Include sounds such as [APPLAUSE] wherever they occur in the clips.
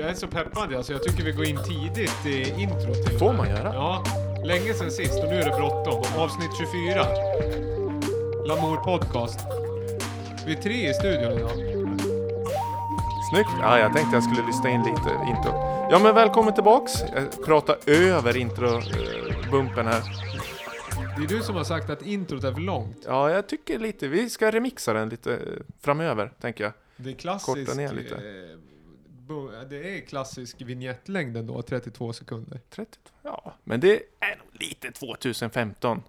jag är så peppad alltså. Jag tycker vi går in tidigt i introt. till Får man göra? Ja. Länge sedan sist och nu är det bråttom. Avsnitt 24. Lamour Podcast. Vi är tre i studion idag. Snyggt! Ja, jag tänkte jag skulle lyssna in lite intro. Ja, men välkommen tillbaks. Jag pratar över intro-bumpen här. Det är du som har sagt att introt är för långt. Ja, jag tycker lite. Vi ska remixa den lite eh, framöver, tänker jag. Det är klassisk... Korta ner lite. Det är klassisk vignettlängden då, 32 sekunder. 30? Ja, men det är nog lite 2015.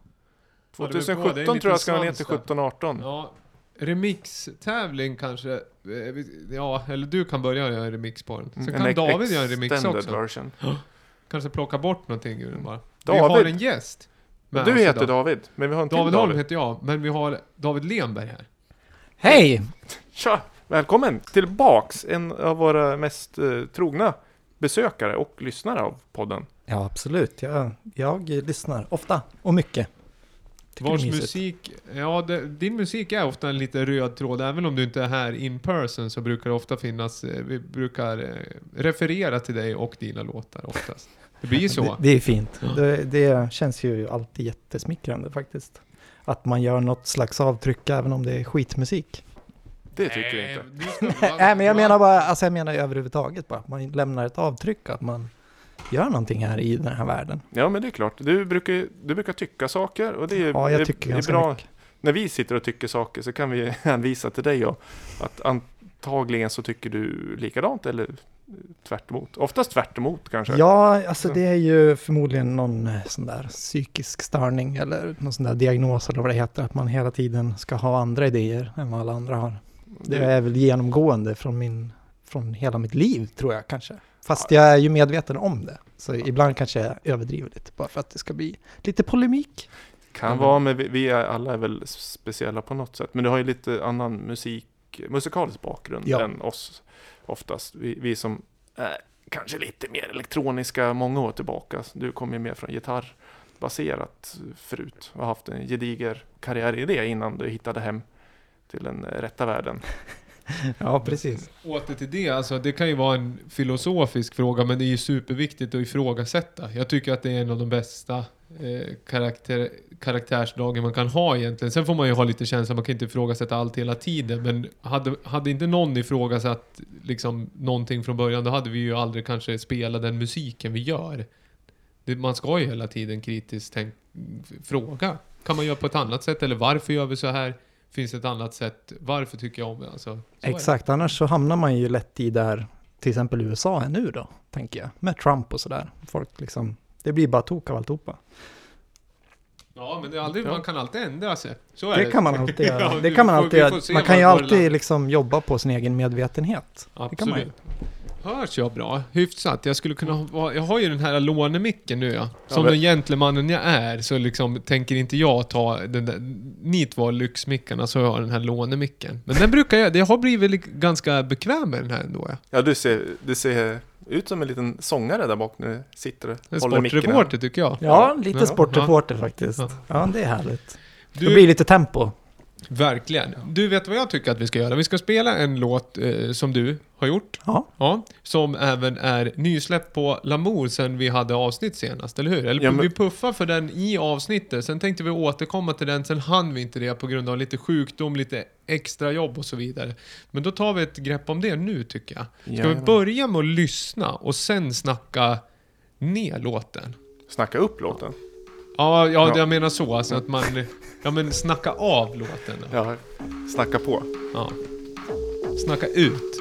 Ja, det är bra. 2017 Det är en tror jag ska vara ner till svans där. 17-18. Ja, remix-tävling kanske. Eh, vi- Ja, eller du kan börja göra en remix på den. Sen En kan David göra en remix också. version. Kanske plocka bort någonting ur den bara. Vi David. har en gäst. Du heter idag. David, men vi har en till David David. Holm heter jag, men vi har David Lenberg här. Hej! Tja! Välkommen tillbaks! En av våra mest eh, trogna besökare och lyssnare av podden. Ja, absolut. Jag, jag lyssnar ofta och mycket. Tycker Vars musik, ja det, din musik är ofta en lite röd tråd. Även om du inte är här in person så brukar det ofta finnas, eh, vi brukar eh, referera till dig och dina låtar oftast. Det blir ju så. Det, det är fint. Det, det känns ju alltid jättesmickrande faktiskt. Att man gör något slags avtryck även om det är skitmusik. Det tycker jag inte. du ska vara- [LAUGHS] Nej, men jag menar bara, alltså jag menar överhuvudtaget bara. att Man lämnar ett avtryck, att man gör någonting här i den här världen. Ja, men det är klart. Du brukar, du brukar tycka saker och det är, Ja, jag är- tycker är ganska bra. mycket. När vi sitter och tycker saker så kan vi [LAUGHS] hänvisa till dig och att antagligen så tycker du likadant eller tvärt emot. Oftast tvärt emot kanske. Ja, alltså Så. det är ju förmodligen någon eh, sån där psykisk störning eller någon sån där diagnos eller vad det heter. Att man hela tiden ska ha andra idéer än vad alla andra har. Det är väl genomgående från, min, från hela mitt liv tror jag kanske. Fast jag är ju medveten om det. Så ibland kanske jag överdriver lite bara för att det ska bli lite polemik. Kan Mm. vara, men vi, vi är, alla är väl speciella på något sätt. Men du har ju lite annan musik, musikalisk bakgrund Ja. än oss oftast. Vi, vi som är kanske lite mer elektroniska många år tillbaka. Du kom ju mer från gitarrbaserat förut och har haft en gediger karriär i det innan du hittade hem till den rätta världen. [LAUGHS] Ja, precis. Åter till det, alltså det kan ju vara en filosofisk fråga men det är ju superviktigt att ifrågasätta. Jag tycker att det är en av de bästa eh, karaktär, karaktärsdragen man kan ha egentligen. Sen får man ju ha lite känsla, man kan inte ifrågasätta allt hela tiden. Men hade, hade inte någon ifrågasatt liksom, någonting från början, då hade vi ju aldrig kanske spelat den musiken vi gör. Det, man ska ju hela tiden kritiskt tänk, fråga. Kan man göra på ett annat sätt? Eller varför gör vi så här? Finns det ett annat sätt? Varför tycker jag om det? Alltså, så är det. Exakt, annars så hamnar man ju lätt i där till exempel USA är nu då, tänker jag. Med Trump och sådär. Folk liksom, det blir bara tok av alltihopa. Ja, men det är aldrig, Ja. man kan alltid ändra sig. Så är Det det. kan man alltid [LAUGHS] göra. Ja, det kan man alltid Man kan ju alltid liksom jobba på sin egen medvetenhet. Det kan man ju. Hörs jag bra? Hyfsat. Jag skulle kunna ha, jag har ju den här lånemicken nu ja. Som den gentlemannen jag är så liksom tänker inte jag ta den där, ni två lyxmickarna så har jag den här lånemicken. Men den brukar jag, det har blivit li- ganska bekväm med den här ändå ja. Ja, du ser, du ser ut som en liten sångare där bak när du sitter och En håller micken. sportreporter tycker jag. Ja, lite Ja. sportreporter faktiskt. Ja. Ja, det är härligt. Du, Det blir lite tempo. Verkligen. Du vet vad jag tycker att vi ska göra? Vi ska spela en låt eh, som du har gjort. Ja. Ja, som även är nysläppt på Lamour sen vi hade avsnitt senast, eller hur? Eller Ja, men- vi puffar för den i avsnittet, sen tänkte vi återkomma till den, sen hann vi inte det på grund av lite sjukdom, lite extra jobb och så vidare. Men då tar vi ett grepp om det nu tycker jag. Ska vi Jajamän. börja med att lyssna och sen snacka ner låten? Snacka upp låten. Ja, ja, Ja. jag menar så, alltså att man... Ja men snacka av låten då. Ja, snacka på. Ja. Snacka ut.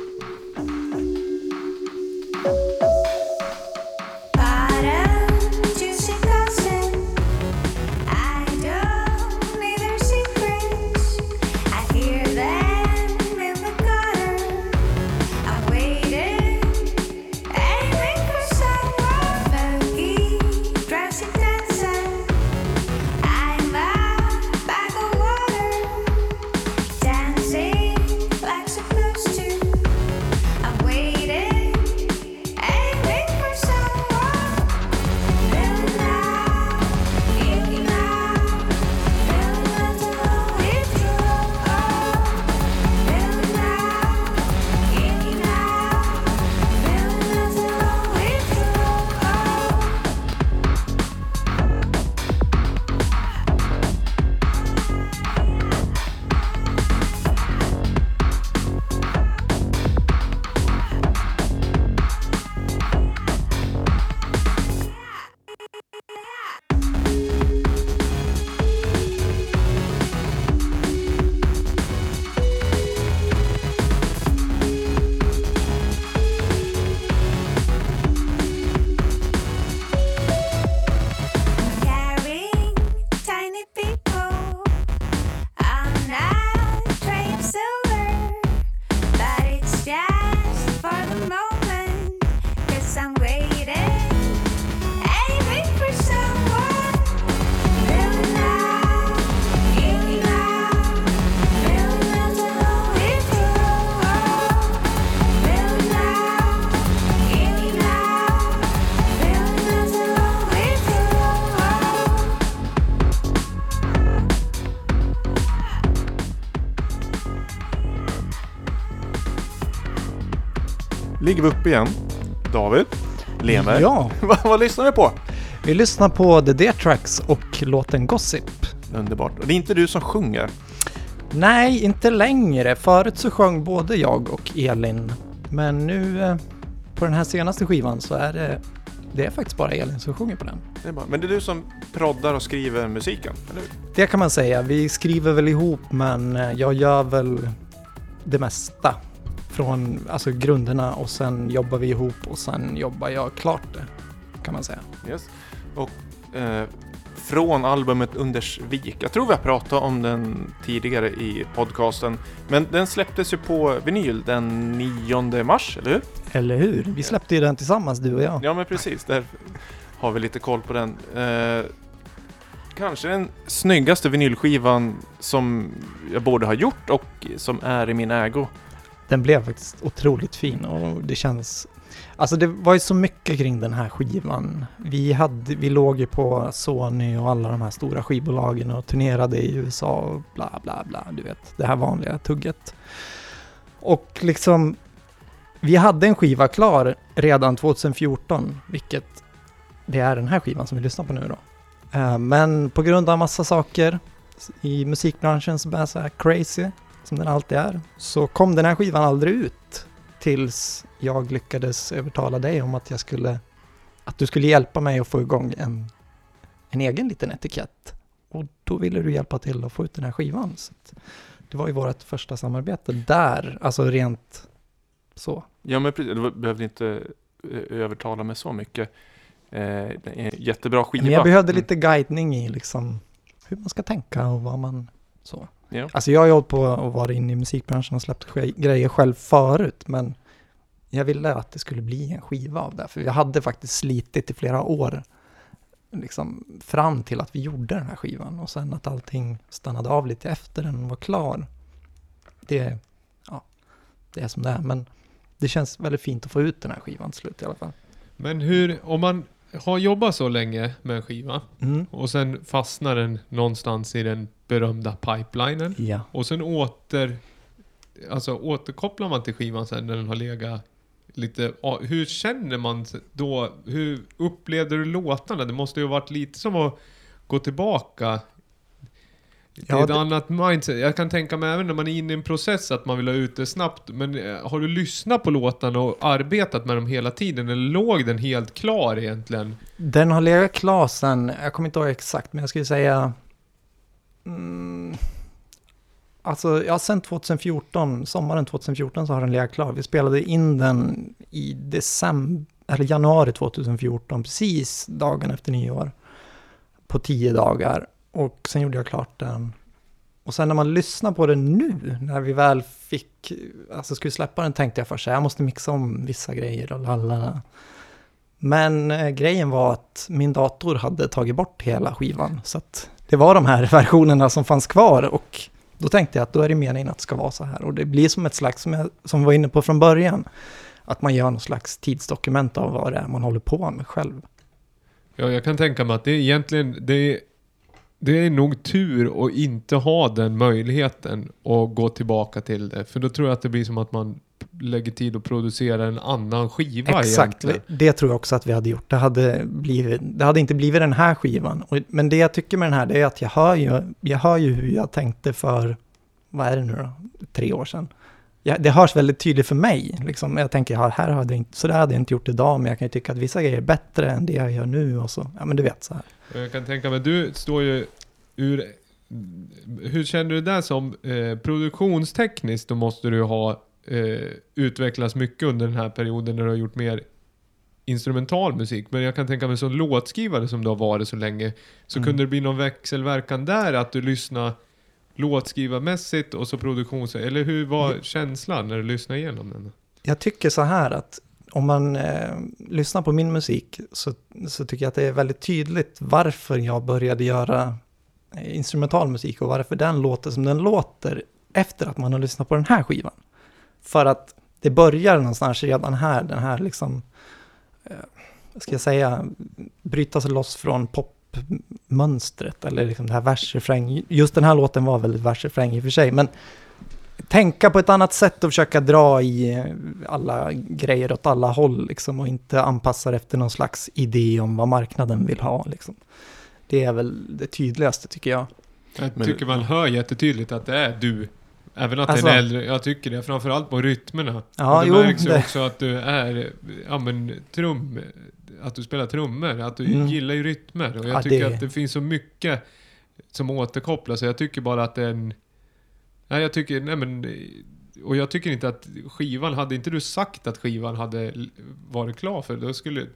Ligger vi uppe igen. David, Lenberg. Ja, [LAUGHS] vad, vad lyssnar vi på? vi lyssnar på The Dear Tracks och låten Gossip. Underbart. Och det är inte du som sjunger. Nej, inte längre. Förut så sjöng både jag och Elin. Men nu eh, på den här senaste skivan så är det, det är faktiskt bara Elin som sjunger på den. Det är bara, men det är du som proddar och skriver musiken, eller hur? Det kan man säga. Vi skriver väl ihop men eh, jag gör väl det mesta. Från alltså grunderna och sen jobbar vi ihop och sen jobbar jag klart det. Kan man säga. Yes. Och eh, från albumet Undersvik. Jag tror vi har pratat om den tidigare i podcasten. Men den släpptes ju på vinyl den 9 mars, eller hur? Eller hur? Vi släppte ju den tillsammans du och jag. Ja, men precis. Där har vi lite koll på den. Eh, kanske den snyggaste vinylskivan som jag både har gjort och som är i min ägo. Den blev faktiskt otroligt fin och det känns... Alltså det var ju så mycket kring den här skivan. Vi, hade, vi låg ju på Sony och alla de här stora skivbolagen och turnerade i USA och bla bla bla, du vet, det här vanliga tugget. Och liksom, vi hade en skiva klar redan 2014, vilket det är den här skivan som vi lyssnar på nu då. Eh, men på grund av massa saker i musikbranschen som är så här crazy, som den alltid är, så kom den här skivan aldrig ut tills jag lyckades övertala dig om att jag skulle, att du skulle hjälpa mig att få igång en, en egen liten etikett. Och då ville du hjälpa till att få ut den här skivan. Så det var ju vårt första samarbete där, alltså rent så. Ja, men precis. Du behövde inte eh, övertala mig så mycket. Eh, jättebra skiva. Men jag behövde Mm. lite guidning i liksom hur man ska tänka och vad man så. Ja. Alltså jag har ju hållit på och varit inne i musikbranschen och släppt grejer själv förut, men jag ville att det skulle bli en skiva av det, för jag hade faktiskt slitit i flera år liksom fram till att vi gjorde den här skivan och sen att allting stannade av lite efter den var klar. Det, ja, det är som det är, men det känns väldigt fint att få ut den här skivan till slut i alla fall. Men hur, om man har jobbat så länge med en skiva Mm. och sen fastnar den någonstans i den berömda pipelinen Ja. och sen åter, alltså återkopplar man till skivan sen när den har legat lite, hur känner man då, hur upplevde du låtarna? Det måste ju ha varit lite som att gå tillbaka till Ja, ett det- annat mindset. Jag kan tänka mig även när man är inne i en process att man vill ha ut det snabbt. Men eh, har du lyssnat på låtarna och arbetat med dem hela tiden? Eller låg den helt klar egentligen? Den har legat klar sen, jag kommer inte ihåg exakt, men jag skulle säga... Mm, alltså, ja, sen 2014, sommaren 2014 så har den legat klar. Vi spelade in den i december, eller januari 2014, precis dagen efter nyår. På tio dagar. Och sen gjorde jag klart den. Och sen när man lyssnar på den nu, när vi väl fick, alltså skulle släppa den tänkte jag först så här, jag måste mixa om vissa grejer och lalala. Men eh, grejen var att min dator hade tagit bort hela skivan. Så att det var de här [LAUGHS] versionerna som fanns kvar och då tänkte jag att då är det meningen att det ska vara så här. Och det blir som ett slags, som jag som var inne på från början, att man gör någon slags tidsdokument av vad det är man håller på med själv. Ja, jag kan tänka mig att det är egentligen, det är, det är nog tur att inte ha den möjligheten och gå tillbaka till det. För då tror jag att det blir som att man lägger tid att producera en annan skiva Exakt, egentligen. det tror jag också att vi hade gjort. Det hade, blivit, det hade inte blivit den här skivan. Och, men det jag tycker med den här, det är att jag hör ju, jag hör ju hur jag tänkte för, vad är det nu då, tre år sedan. Ja, det hörs väldigt tydligt för mig. Liksom. Jag tänker, ja, här hade jag inte, så där hade jag inte gjort idag, men jag kan ju tycka att vissa grejer är bättre än det jag gör nu. Och så, ja men du vet så här. Jag kan tänka mig, du står ju ur... Hur känner du det som eh, produktionstekniskt? Då måste du ha eh, utvecklats mycket under den här perioden när du har gjort mer instrumental musik. Men jag kan tänka mig som låtskrivare som du har varit så länge, så Mm. kunde det bli någon växelverkan där? Att du lyssnar låtskrivarmässigt och så produktions... Eller hur var känslan när du lyssnade igenom den? Jag tycker så här att om man eh, lyssnar på min musik så, så tycker jag att det är väldigt tydligt varför jag började göra eh, instrumental musik och varför den låter som den låter efter att man har lyssnat på den här skivan. För att det börjar någonstans redan här, den här liksom, eh, vad ska jag säga, bryta sig loss från popmönstret eller liksom det här versrefräng. Just den här låten var väldigt versrefräng i och för sig, men tänka på ett annat sätt och försöka dra i eh, alla grejer åt alla håll liksom och inte anpassa det efter någon slags idé om vad marknaden vill ha liksom. Det är väl det tydligaste tycker jag. Jag tycker man hör jättetydligt att det är du. Även att Alltså- det är en äldre. Jag tycker det. Framförallt på rytmerna. Ja, och det jo, märks ju också att du är, ja men trum, att du spelar trummor. Att du Mm. gillar ju rytmer. Och jag Ja, tycker det- att det finns så mycket som återkopplas. Så jag tycker bara att det är en... Nej, jag tycker, nej men... Och jag tycker inte att skivan, hade inte du sagt att skivan hade varit klar för, då skulle...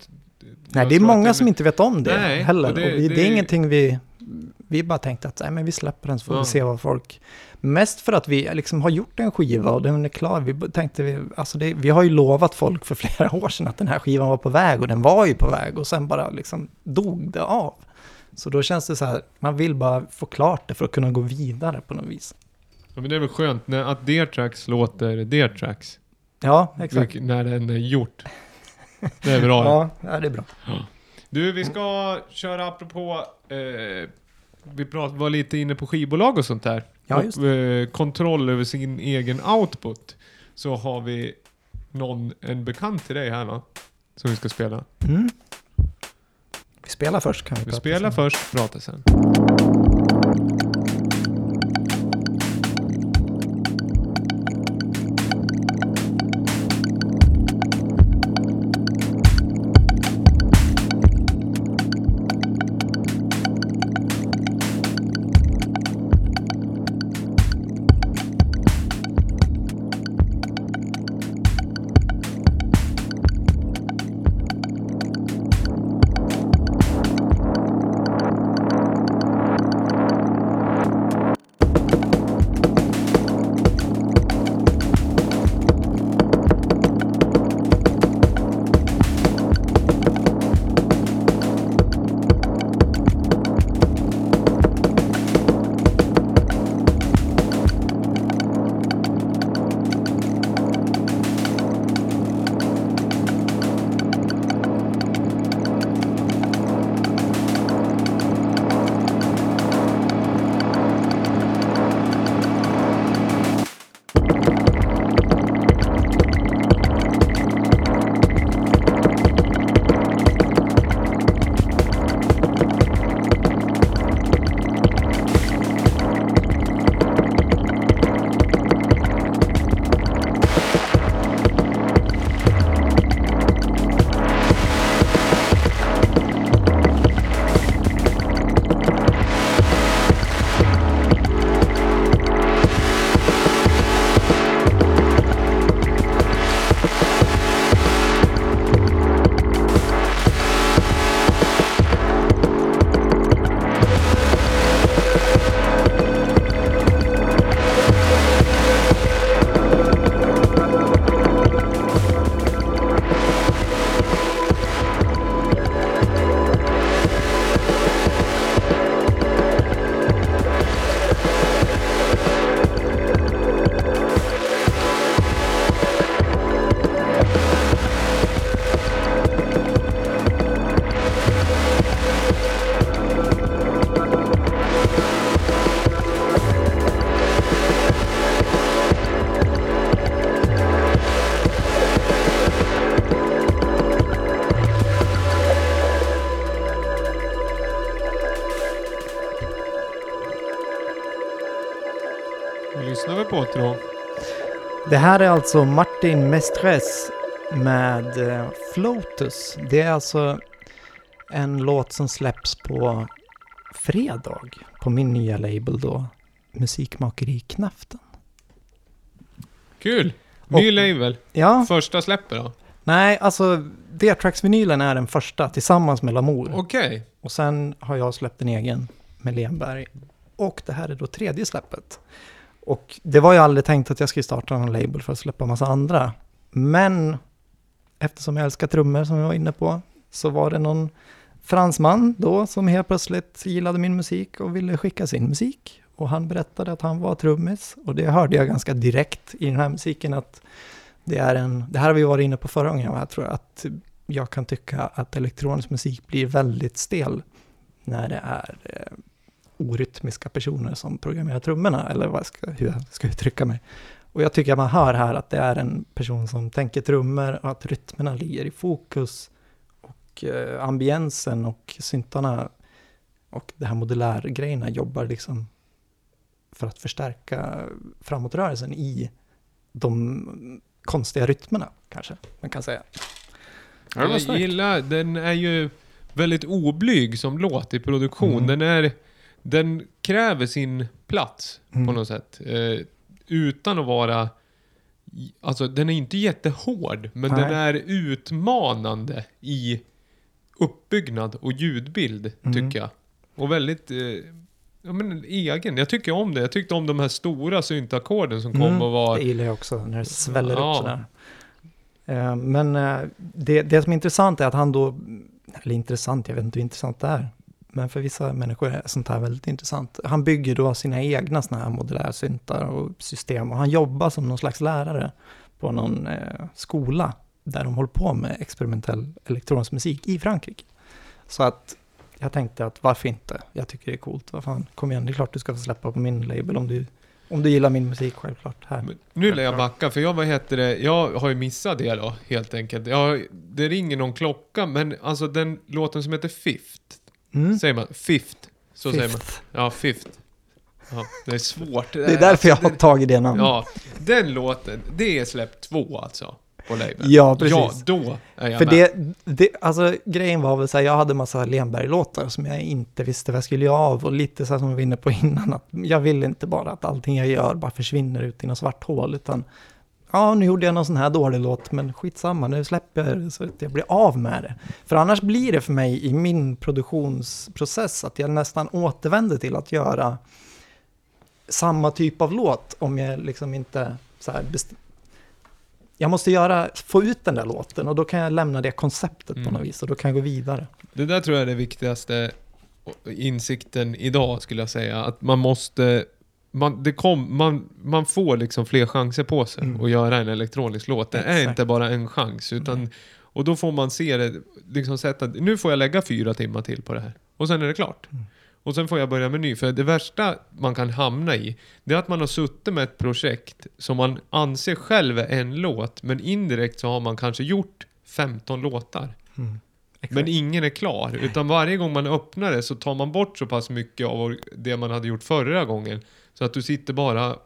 Nej, det är många den- som inte vet om det Nej, heller. och Och det- vi, det, det- är ingenting vi... Vi bara tänkte att nej, men vi släpper den så får vi se vad folk... Mest för att vi liksom har gjort en skiva och den är klar. Vi tänkte, vi, alltså det, vi har ju lovat folk för [LAUGHS] flera år sedan att den här skivan var på väg och den var ju på väg och sen bara liksom dog det av. Så då känns det så här, man vill bara få klart det för att kunna gå vidare på något vis. Ja, men det är väl skönt när, att Dear Tracks låter Dear Tracks. Ja, exakt. När den är gjort. [LAUGHS] Det är bra. Ja, ja, det är bra. Du, vi ska köra apropå... Eh, vi prat, var lite inne på skivbolag och sånt där. Ja, och eh, kontroll över sin egen output. Så har vi någon, en bekant till dig här va? Som vi ska spela. Mm. Vi spelar först kan vi Vi prata spelar sen. först, pratar sen. Tror Det här är alltså Martin Mestres med eh, Flotus. Det är alltså en låt som släpps på fredag på min nya label då, Musikmakeri Knaften. Kul! Ny Och- label. Ja, Första släppet då? nej, alltså D-Tracks-vinylen är den första tillsammans med Lamour. Okej. Och sen har jag släppt en egen med Lenberg. Och det här är då tredje släppet. Och det var ju aldrig tänkt att jag skulle starta någon label för att släppa massa andra. Men eftersom jag älskar trummor som jag var inne på så var det någon fransman då som helt plötsligt gillade min musik och ville skicka sin musik. Och han berättade att han var trummis och det hörde jag ganska direkt i den här musiken att det är en, det här har vi varit inne på förra gången, jag tror att jag kan tycka att elektronisk musik blir väldigt stel när det är eh, orytmiska personer som programmerar trummorna, eller vad jag ska, hur jag ska uttrycka mig. Och jag tycker att man hör här att det är en person som tänker trummor och att rytmerna ligger i fokus. Och eh, ambiensen och syntarna och det här modulärgrejerna jobbar liksom för att förstärka framåtrörelsen i de konstiga rytmerna, kanske man kan säga. Jag gillar, den är ju väldigt oblyg som låt i produktion. Mm. Den, är, den kräver sin plats Mm. på något sätt. Eh, utan att vara... Alltså den är inte jättehård, men Nej. den är utmanande i uppbyggnad och ljudbild, Mm. tycker jag. Och väldigt... Eh, ja, men egen. Jag tycker om det. Jag tyckte om de här stora syntackorden som kom Mm, och var... Det gillar jag också, när det sväller Ja. upp sådär. Eh, Men eh, det, det som är intressant är att han då, eller intressant, jag vet inte hur intressant det är, men för vissa människor är sånt här väldigt intressant. Han bygger då sina egna sådana här modulärsyntar och system och han jobbar som någon slags lärare på någon eh, skola där de håller på med experimentell elektronisk musik i Frankrike. Så att jag tänkte att varför inte? Jag tycker det är coolt. Vad fan, kom igen, det är klart du ska få släppa på min label om du, om du gillar min musik självklart. Här. Men Nu lär jag backa, för jag, vad heter det, jag har ju missat det då, helt enkelt. Jag, det ringer någon klocka, men alltså den låten som heter Fifth, Mm. säger man? Fifth? Så säger man. Fifth. Ja, Fifth. Ja, det är svårt. Det är därför jag har det, tagit det namnet. Ja, den låten, det är släppt två alltså, på labeln. Ja, precis. Ja, då är jag För med. det, det, alltså grejen var väl så här, jag hade massa Lenberg-låtar som jag inte visste vad jag skulle göra av och lite så här som vi var inne på innan, att jag vill inte bara att allting jag gör bara försvinner ut i något svart hål, utan ja, nu gjorde jag någon sån här dålig låt, men skitsamma, nu släpper jag det så att jag blir av med det. För annars blir det för mig i min produktionsprocess att jag nästan återvänder till att göra samma typ av låt om jag liksom inte så här jag måste göra, få ut den där låten och då kan jag lämna det konceptet Mm. på något vis och då kan jag gå vidare. Det där tror jag är det viktigaste insikten idag skulle jag säga. Att man måste... Man, det kom, man, man får liksom fler chanser på sig Mm. att göra en elektronisk låt. Det är Exakt. inte bara en chans. Utan, och då får man se det, liksom sätta, nu får jag lägga fyra timmar till på det här. Och sen är det klart. Mm. Och sen får jag börja med ny. För det värsta man kan hamna i, det är att man har suttit med ett projekt som man anser själv är en låt, men indirekt så har man kanske gjort 15 låtar. Mm. Men ingen är klar, utan varje gång man öppnar det så tar man bort så pass mycket av det man hade gjort förra gången. Så att du sitter bara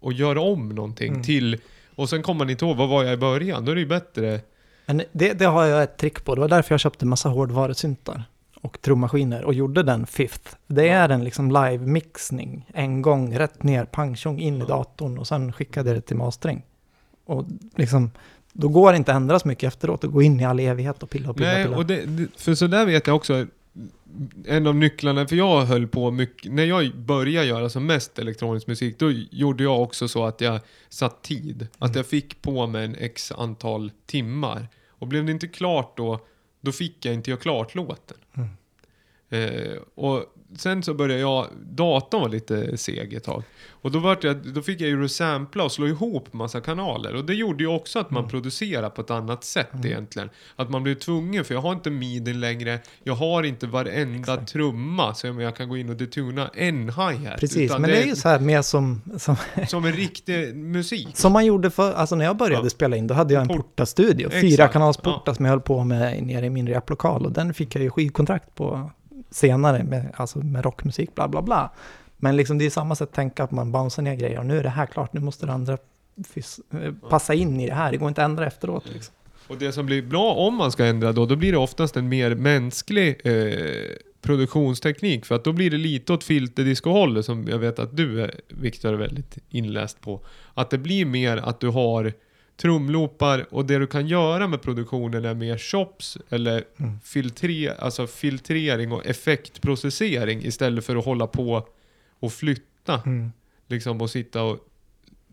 och gör om någonting Mm. till... Och sen kommer man inte ihåg, vad var jag i början? Då är det ju bättre... Men det, det har jag ett trick på, det var därför jag köpte massa hårdvarusyntar och trummaskiner och gjorde den Fifth. Det är en liksom live-mixning, en gång rätt ner, pang tjong in i datorn och sen skickade jag det till mastering. Och liksom, då går det inte att ändra så mycket efteråt och gå in i all evighet och pilla och pilla. Nej, pilla. och det, för så där vet jag också... En av nycklarna, för jag höll på mycket... När jag började göra som mest elektronisk musik, då gjorde jag också så att jag satt tid. Att Mm. jag fick på mig en x antal timmar. Och blev det inte klart då, då fick jag inte göra klart låten. Mm. Eh, och sen så började jag, datorn var lite seg ett tag. Och då, vart jag, då fick jag ju resampla och slå ihop massa kanaler. Och det gjorde ju också att man Mm. producerar på ett annat sätt Mm. egentligen. Att man blir tvungen, för jag har inte midi längre, jag har inte varenda Exakt. trumma så jag kan gå in och detuna en hi-hat. Precis, men det är ju så här mer som, som, som en riktig musik. som man gjorde för, alltså när jag började Ja. spela in, då hade jag en Port- Porta-studio, fyra kanalsportar ja. som jag höll på med nere i min replokal och den fick jag ju skivkontrakt på senare med, alltså med rockmusik, bla bla bla. Men liksom det är samma sätt att tänka att man bouncear ner grejer och nu är det här klart, nu måste det andra eh, passa in i det här, det går inte att ändra efteråt. Liksom. Och det som blir bra om man ska ändra då, då blir det oftast en mer mänsklig eh, produktionsteknik. För att då blir det lite åt filterdiscohållet som jag vet att du, eh, Viktor, är väldigt inläst på. Att det blir mer att du har trumloopar och det du kan göra med produktionen är mer chops eller Mm. filtre, alltså filtrering och effektprocessering istället för att hålla på och flytta. Mm. Liksom och sitta och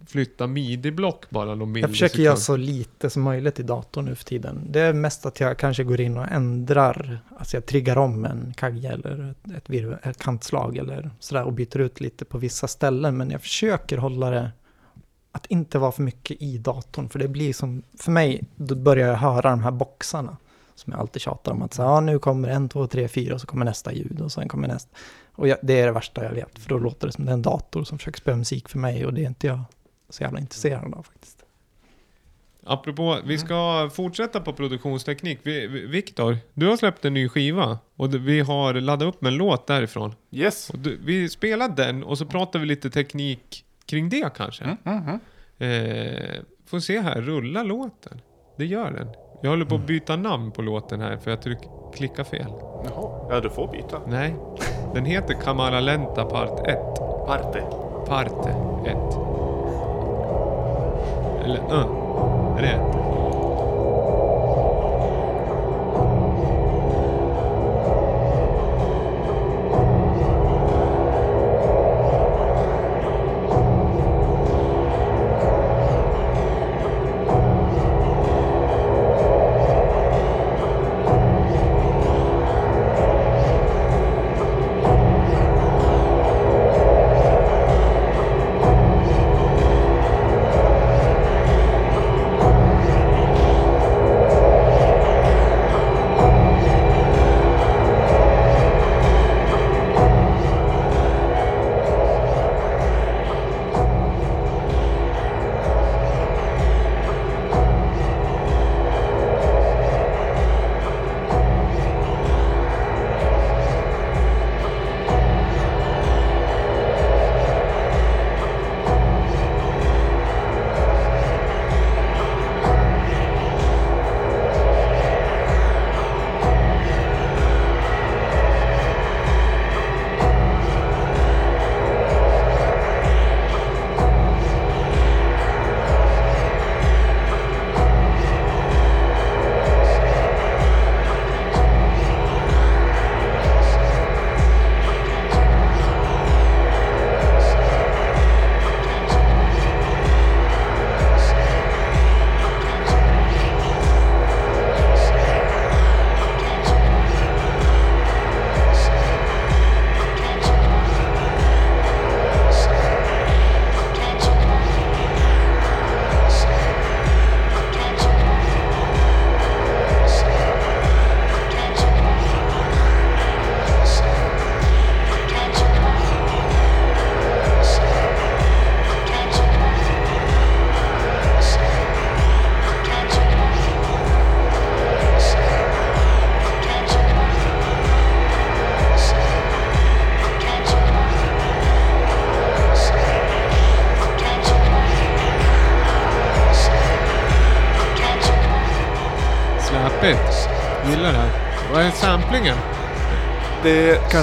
flytta midi-block bara någon Jag försöker göra så lite som möjligt i datorn nu för tiden. Det är mest att jag kanske går in och ändrar, alltså jag triggar om en kagge eller ett, ett, ett kantslag eller sådär och byter ut lite på vissa ställen. Men jag försöker hålla det, att inte vara för mycket i datorn. För det blir som, för mig, då börjar jag höra de här boxarna. Som jag alltid tjatar om att så, ja, nu kommer en, två, tre, fyra och så kommer nästa ljud och sen kommer nästa. Och jag, det är det värsta jag vet, för då låter det som det är en dator som försöker spela musik för mig och det är inte jag så jävla intresserad av faktiskt. Apropå, vi ska fortsätta på produktionsteknik. Vi, vi, Viktor, du har släppt en ny skiva och vi har laddat upp med en låt därifrån. Yes. Och du, vi spelar den och så pratar vi lite teknik kring det kanske. Mm, mm, mm. Eh, får se här, rullar låten? Det gör den. Jag håller på att byta namn på låten här för jag tryck, klickar fel. Jaha, ja du får byta. Nej, den heter Kamara Lenta Part 1. Parte. Parte 1. Eller, uh, är det 1?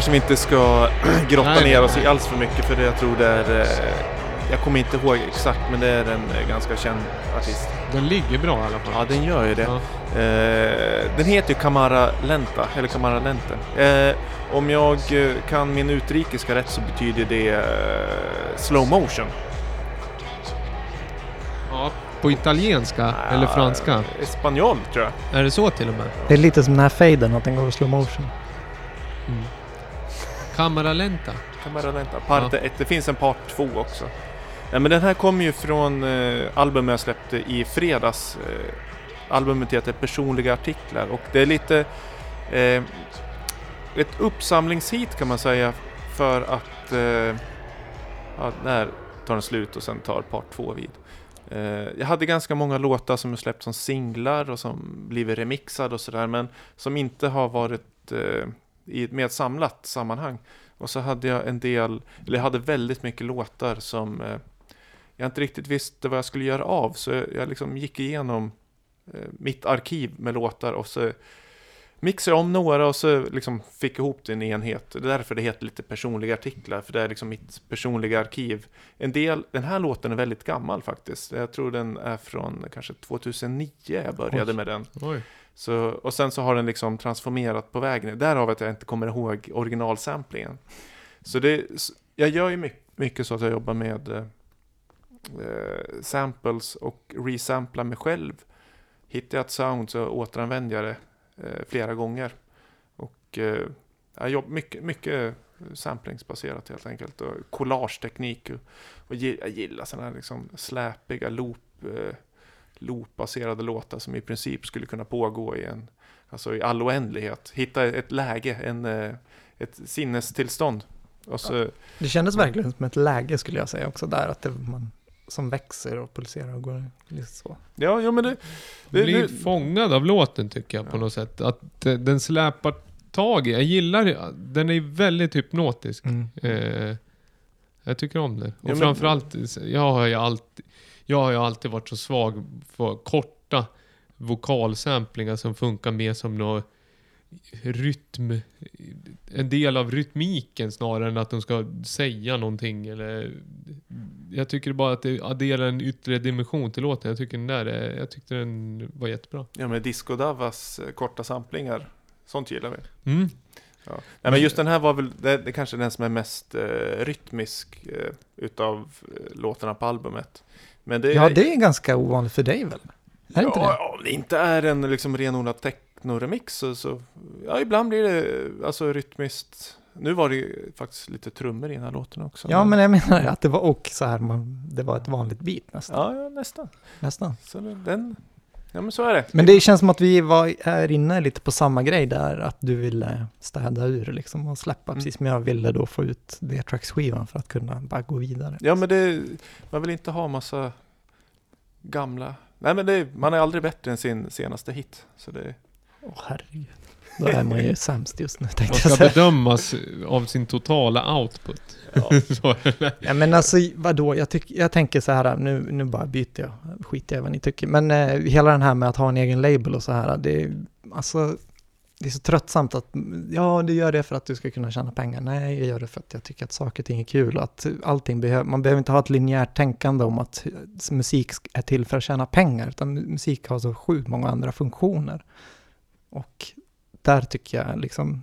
Kanske vi inte ska [CLEARS THROAT] grotta Nej, ner nej, oss i alls för mycket för det jag tror det är... eh, Jag kommer inte ihåg exakt men det är en eh, ganska känd artist. Den ligger bra i alla fall. Ja, den gör ju det. Ja. Eh, den heter ju Kamara Lenta, eller Kamara Lente. Eh, om jag eh, kan min utrikiska rätt så betyder det eh, slow motion. Ja, på italienska eller franska? Eh, Spanjol tror jag. Är det så till och med? Det är lite som den här faden, att den går i slow motion. Mm. Camera lenta. Kamara Lenta. Part 1. Det finns en part 2 också. Ja, men den här kommer ju från eh, albumet jag släppte i fredags. Eh, albumet heter Personliga artiklar och det är lite eh, ett uppsamlingshit kan man säga för att eh, ja, när tar den slut och sen tar part 2 vid. Eh, jag hade ganska många låtar som jag släppt som singlar och som blivit remixade och sådär men som inte har varit i ett mer samlat sammanhang. Och så hade jag en del, eller jag hade väldigt mycket låtar som eh, jag inte riktigt visste vad jag skulle göra av. Så jag, jag liksom gick igenom eh, mitt arkiv med låtar och så mixade jag om några och så liksom fick ihop det i en enhet. Det är därför det heter lite personliga artiklar, för det är liksom mitt personliga arkiv. En del, den här låten är väldigt gammal faktiskt. Jag tror den är från kanske 2009 jag började Oj. med den. Oj. Så, och sen så har den liksom transformerat på vägen. Därav att jag inte kommer ihåg originalsamplingen. Så det, jag gör ju mycket, mycket så att jag jobbar med eh, eh, samples och resamplar mig själv. Hittar jag ett sound så återanvänder jag det eh, flera gånger. Och eh, jag jobbar mycket, mycket samplingsbaserat helt enkelt. Och collage-teknik. Och, och jag gillar sådana här liksom släpiga loop. Eh, Loopbaserade låtar som i princip skulle kunna pågå i en, alltså i all oändlighet. Hitta ett läge, en, eh, ett sinnestillstånd. Och så, Det kändes verkligen som ett läge skulle jag säga också där, att det man som växer och pulserar och går lite så. ja, ja, men det... det, blir det fångad av låten tycker jag på Ja. något sätt. Att den släpar tag i. Jag gillar Den är väldigt hypnotisk. Eh, jag tycker om det. Och Ja, men- framförallt, jag har ju alltid, jag har ju alltid varit så svag för korta vokalsamplingar som funkar mer som något rytm, en del av rytmiken snarare än att de ska säga någonting eller jag tycker bara att det adderar en yttre dimension till låten. Jag tycker den där, är- jag tyckte den var jättebra. ja, men Disco Davas eh, korta samplingar, sånt gillar vi. Mm. Nej, men just den här var väl, det, det kanske är den som är mest eh, rytmisk eh, utav eh, låtarna på albumet. Men det, Ja, det är ganska ovanligt för dig väl? Är det inte det? ja, Om det inte är en liksom renodlad techno-remix så, så, ja, ibland blir det eh, alltså rytmiskt. Nu var det ju faktiskt lite trummor i den här låten också. Ja, men jag menar att det var och så här, man, det var ett vanligt beat nästan. Ja, ja nästan. nästan. Så den, ja men så är det. Men det känns som att vi var här inne lite på samma grej där, att du ville städa ur liksom och släppa, Mm. precis som jag ville då få ut D-Tracks-skivan för att kunna bara gå vidare. Ja men det, man vill inte ha massa gamla, nej men det, man är aldrig bättre än sin senaste hit. Så det, Åh herregud. Då är man ju sämst just nu Man tänkte ska jag säga. bedömas av sin totala output. ja. [LAUGHS] Så. Ja, men alltså vadå, jag, tyck, jag tänker så här, nu, nu bara byter jag, skiter jag vad ni tycker. Men eh, hela den här med att ha en egen label och så här, det är, alltså, det är så tröttsamt att, ja du gör det för att du ska kunna tjäna pengar. Nej, jag gör det för att jag tycker att saker och ting är kul att allting behöver, man behöver inte ha ett linjärt tänkande om att musik är till för att tjäna pengar, utan musik har så sjukt många andra funktioner. Och där tycker jag liksom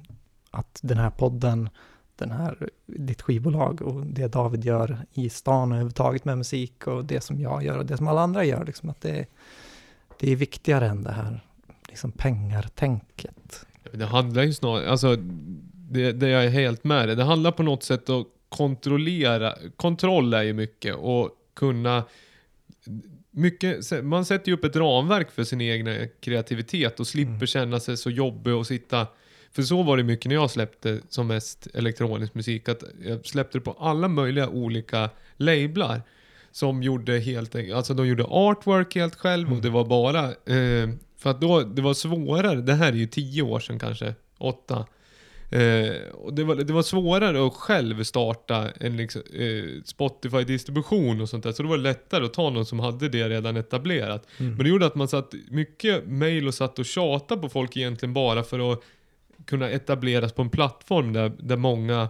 att den här podden, den här, ditt skivbolag och det David gör i stan och överhuvudtaget med musik och det som jag gör och det som alla andra gör, liksom att det, det är viktigare än det här liksom pengartänket. Det handlar ju snarare, alltså det, det jag är helt med dig. Det handlar på något sätt att kontrollera, kontroll är ju mycket och kunna mycket, man sätter ju upp ett ramverk för sin egen kreativitet och slipper Mm. känna sig så jobbig och sitta för så var det mycket när jag släppte som mest elektronisk musik, att jag släppte det på alla möjliga olika lablar. Som gjorde helt alltså de gjorde artwork helt själv och Mm. det var bara, eh, för att då, det var svårare, det här är ju tio år sedan kanske, åtta. Eh, och det var, det var svårare att själv starta en liksom, eh, Spotify-distribution och sånt där, så det var lättare att ta någon som hade det redan etablerat. Men det gjorde att man satt mycket mail och satt och tjatade på folk egentligen bara för att kunna etableras på en plattform där, där många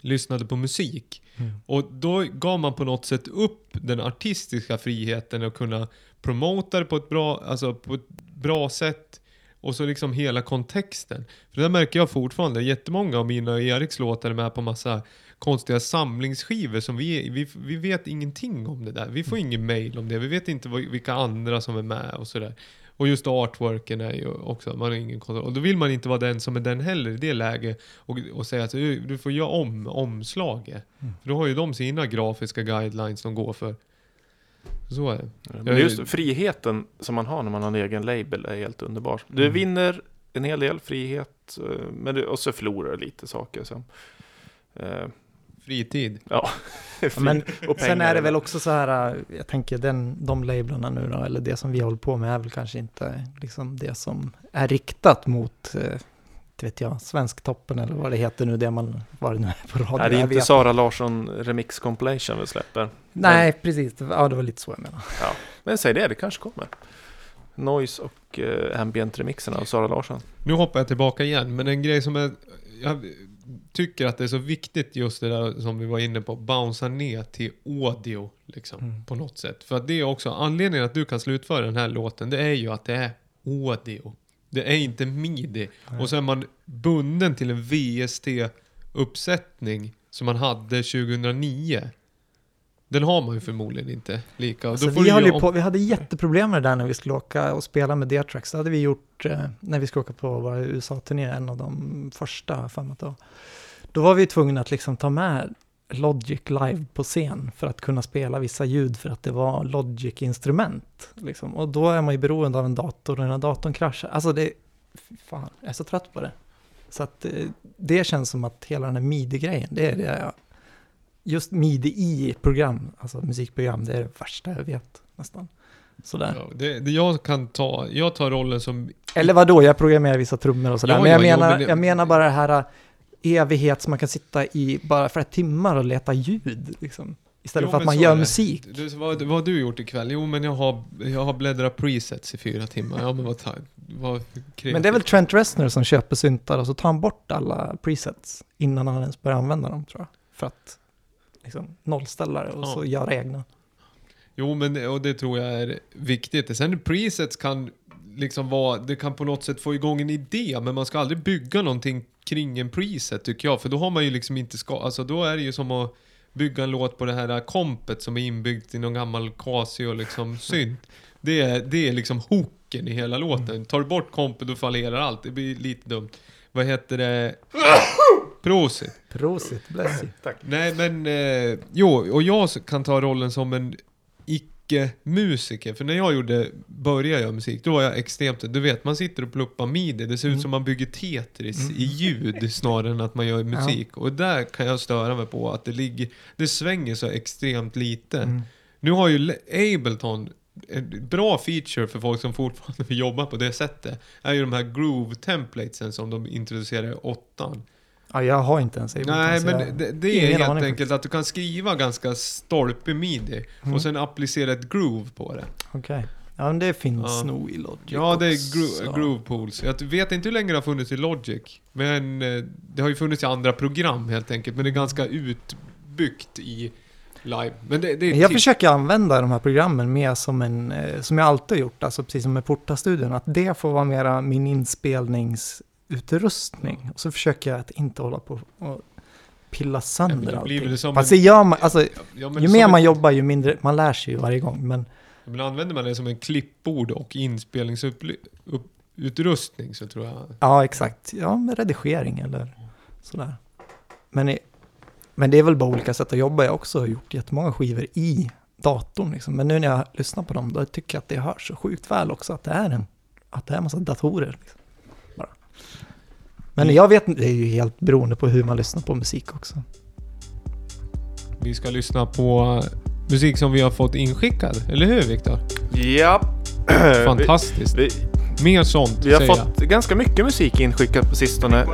lyssnade på musik. Mm. Och då gav man på något sätt upp den artistiska friheten att kunna promota det på ett bra, alltså på ett bra sätt. Och så liksom hela kontexten. För det märker jag fortfarande. Jättemånga av mina och Eriks låtar är med på massa konstiga samlingsskivor som vi, vi, vi vet ingenting om det där. Vi får ingen mail om det. Vi vet inte vad, vilka andra som är med och sådär. Och just artworken är ju också, man har ingen kontroll. Och då vill man inte vara den som är den heller i det läget och, och säga att du, du får göra om omslaget. Mm. För då har ju de sina grafiska guidelines de går för. Så är det. Men just friheten som man har när man har en egen label är helt underbar. Du Mm. vinner en hel del frihet, eh, men du, och så förlorar du lite saker som... Eh, Fritid. ja, [LAUGHS] Ja, men [LAUGHS] och Sen är det väl också så här, äh, jag tänker den, de lablarna nu då, eller det som vi håller på med är väl kanske inte liksom det som är riktat mot, eh, inte vet jag, Svensktoppen eller vad det heter nu, det man, vad det nu är på radio. Nej, det är inte Sara Larsson Remix Compilation vi släpper. Nej, precis. Ja, det var lite så jag menade. Men säg det, det kanske kommer. Noise och eh, ambient-remixen av Sara Larsson. Nu hoppar jag tillbaka igen, men en grej som är... Jag tycker att det är så viktigt just det där som vi var inne på, bouncea ner till audio liksom, Mm. på något sätt. För att det är också anledningen att du kan slutföra den här låten, det är ju att det är audio. Det är inte midi. Och så är man bunden till en VST-uppsättning som man hade 2009. Den har man ju förmodligen inte lika. Alltså, Då vi, ju om- på, vi hade jätteproblem med det där när vi skulle åka och spela med D-Trax. Det hade vi gjort eh, när vi skulle åka på vår USA-turné, en av de första för mig var. Då var vi tvungna att liksom ta med Logic live på scen för att kunna spela vissa ljud för att det var Logic-instrument. Liksom. Och då är man ju beroende av en dator och när datorn kraschar. Alltså det, fan, jag är så trött på det. Så att eh, det känns som att hela den här midi-grejen, det är det jag, just midi i program, alltså musikprogram, det är det värsta jag vet nästan. Sådär. Ja, det, det jag kan ta, jag tar rollen som... Eller vad då? jag programmerar vissa trummor och sådär. Ja, men jag, ja, menar, men det- jag menar bara det här evighet som man kan sitta i bara flera timmar och leta ljud. Liksom. Istället Jo, för att man gör det. musik. Du, vad, vad har du gjort ikväll? Jo, men jag har, jag har bläddrat presets i fyra timmar. Ja, men vad, vad kreativt. Men det är väl Trent Reznor som köper syntar och så tar han bort alla presets innan han ens börjar använda dem tror jag. För att liksom, nollställa det och Ja. så göra egna. Jo, men och det tror jag är viktigt. Sen presets kan liksom vara, det kan på något sätt få igång en idé, men man ska aldrig bygga någonting kring en preset tycker jag, för då har man ju liksom inte ska, alltså då är det ju som att bygga en låt på det här kompet som är inbyggt i någon gammal Casio liksom [LAUGHS] synt. Det är, det är liksom hooken i hela låten. Tar du bort kompet då fallerar allt, det blir lite dumt. Vad heter det? [LAUGHS] Prosit. Prosit, bless you. Nej men, eh, jo, och jag kan ta rollen som en icke-musiker. För när jag gjorde, började göra musik, då var jag extremt, du vet man sitter och pluppar midi, det ser ut Mm. som man bygger Tetris Mm. i ljud snarare än att man gör musik. Och där kan jag störa mig på att det ligger, det svänger så extremt lite. Mm. Nu har ju Le- Ableton en bra feature för folk som fortfarande [LAUGHS] vill jobba på det sättet är ju de här groove-templatesen som de introducerade i åttan. Ja, jag har inte ens Ableton, Nej, men jag- det, det är helt enkelt att du kan skriva ganska stolpig midi Mm. och sen applicera ett groove på det. Okej. Ja, men det finns Ja. nog i Logic Ja, det är gro groove pools. Jag vet inte hur länge det har funnits i Logic, men eh, det har ju funnits i andra program helt enkelt. Men det är ganska utbyggt i live. Men det, det är Jag tips. försöker använda de här programmen mer som en, eh, som jag alltid har gjort, alltså precis som med Porta-studion, att det får vara mera min inspelningsutrustning. Och så försöker jag att inte hålla på och pilla Ja, sönder blir allting. Fast en- gör man, alltså, Ja, ju mer man jobbar ju mindre, man lär sig ju varje gång. Men Men använder man det som en klippbord och inspelningsutrustning så tror jag... ja, exakt. Ja, med redigering eller sådär. Men, i, men det är väl bara olika sätt att jobba. Jag har också gjort jättemånga skivor i datorn. Liksom. Men nu när jag lyssnar på dem, då tycker jag att det hörs så sjukt väl också att det är en, att det är en massa datorer. Liksom. Men jag vet inte, det är ju helt beroende på hur man lyssnar på musik också. Vi ska lyssna på musik som vi har fått inskickad, eller hur Viktor? Ja. [CLEARS THROAT] Fantastiskt. Vi, Mer sånt, vi har fått ganska mycket musik inskickat på sistone.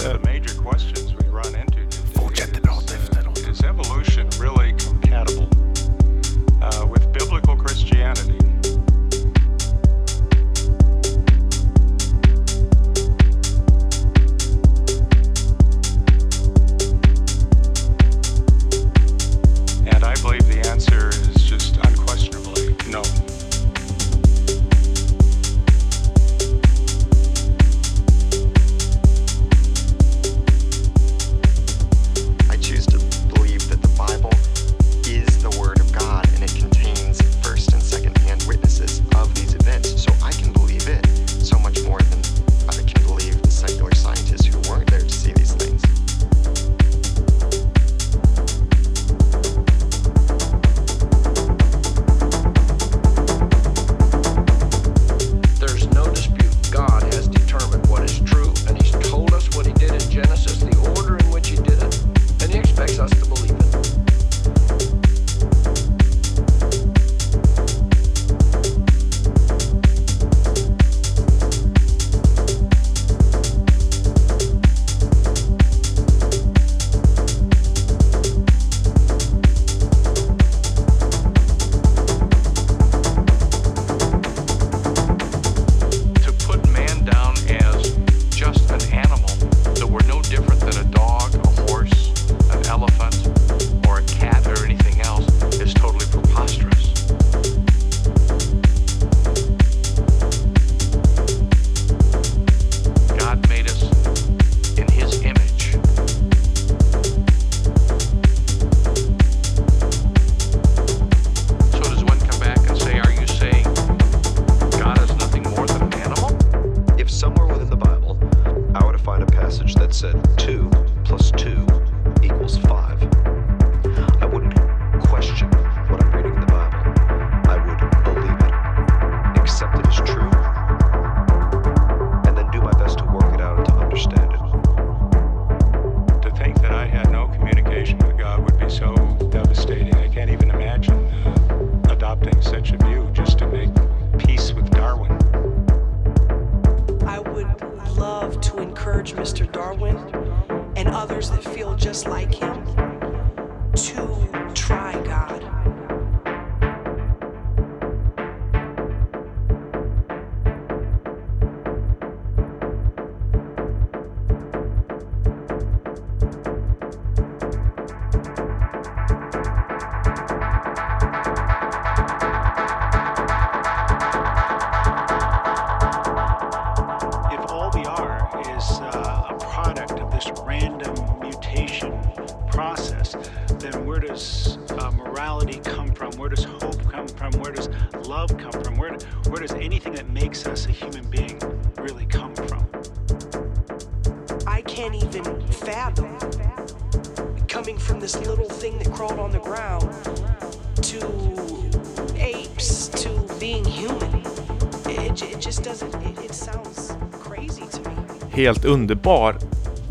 Helt underbar.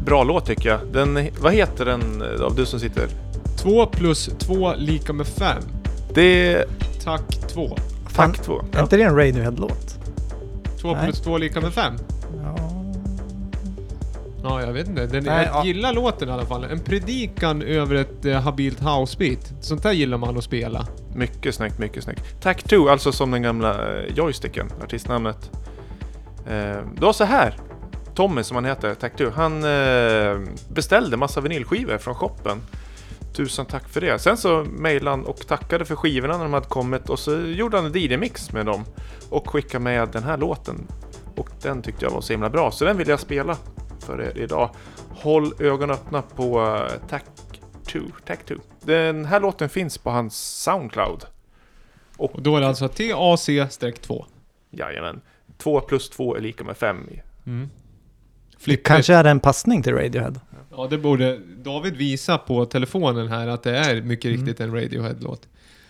Bra låt tycker jag. Den, vad heter den eh, av du som sitter? 2 plus 2 lika med 5. Det är Tack 2. Fan, takt 2. är inte det en Radiohead-låt? 2 Nej. plus 2 lika med 5. Ja. Ja, jag vet inte. Den, Nej, jag ja. gillar låten i alla fall. En predikan över ett eh, habilt housebeat. Sånt där gillar man att spela. Mycket snyggt, mycket snyggt. Tack 2, alltså som den gamla eh, joysticken, artistnamnet. Eh, det var så här. Tommy som han heter, Tack 2, han eh, beställde massa vinylskivor från shoppen. Tusen tack för det. Sen så mejlade han och tackade för skivorna när de hade kommit och så gjorde han en DJ-mix med dem. Och skickade med den här låten. Och den tyckte jag var så himla bra, så den vill jag spela för er idag. Håll ögonen öppna på Tack 2. Tack 2. Den här låten finns på hans Soundcloud. Och då är det alltså TAC-2. Jajamän. 2 plus 2 är lika med 5. Mm. Det Flippigt. kanske är en passning till Radiohead. Ja, det borde David visa på telefonen här att det är mycket Mm. riktigt en Radiohead-låt.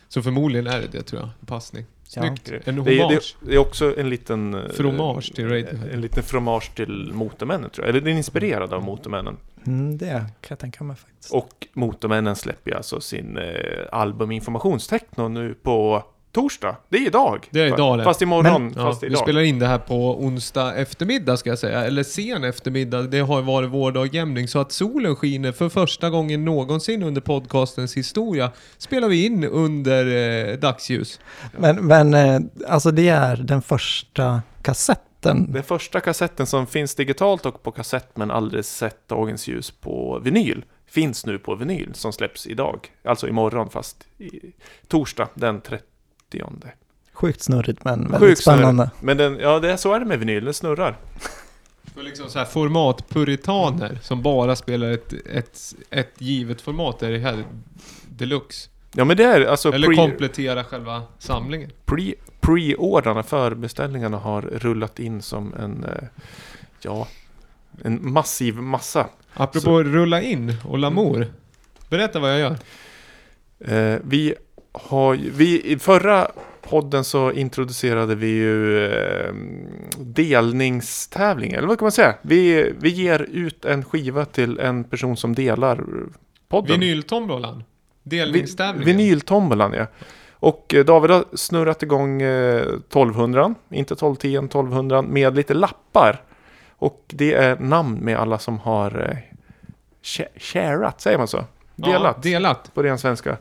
Så förmodligen är det det tror jag. En passning. Snyggt. En Det är, det, hommage. det är också en liten... eh, Fromage till Radiohead. En liten fromage till Motormännen tror jag. Eller den är inspirerad av Motormännen. Mm, det kan jag tänka mig faktiskt. Och Motormännen släpper ju alltså sin eh, album Informationstechno nu på torsdag. Det är idag. Det är idag det. Fast imorgon, Ja, fast vi idag. spelar in det här på onsdag eftermiddag ska jag säga, eller sen eftermiddag. Det har varit vår dag jämning så att solen skiner för första gången någonsin under podcastens historia. Spelar vi in under eh, dagsljus. Men, men eh, alltså det är den första kassetten. Den första kassetten som finns digitalt och på kassett men aldrig sett dagens ljus på vinyl finns nu på vinyl som släpps idag. Alltså imorgon fast i torsdag den 30. Sjukt snurrigt men väldigt Sjukt snurrigt. spännande. Men den, ja, det är, så är det med vinyl, den snurrar. För liksom så här formatpuritaner som bara spelar ett, ett, ett givet format. Det är det här deluxe. Ja men det är alltså Eller pre, komplettera själva samlingen. pre, pre-ordrarna, förbeställningarna har rullat in som en, eh, ja, en massiv massa. Apropå rulla in och Lamour. Berätta vad jag gör. Eh, vi har ju- vi, i förra podden så introducerade vi ju eh, delningstävling, eller vad kan man säga? Vi, vi ger ut en skiva till en person som delar podden. Vinyltombolan. Delningstävlingen. Vinyltombolan ja. Och eh, David har snurrat igång eh, 1200, inte 1210, 1200 med lite lappar. Och det är namn med alla som har eh, sh- sharat, säger man så? Delat Ja, delat. på ren svenska.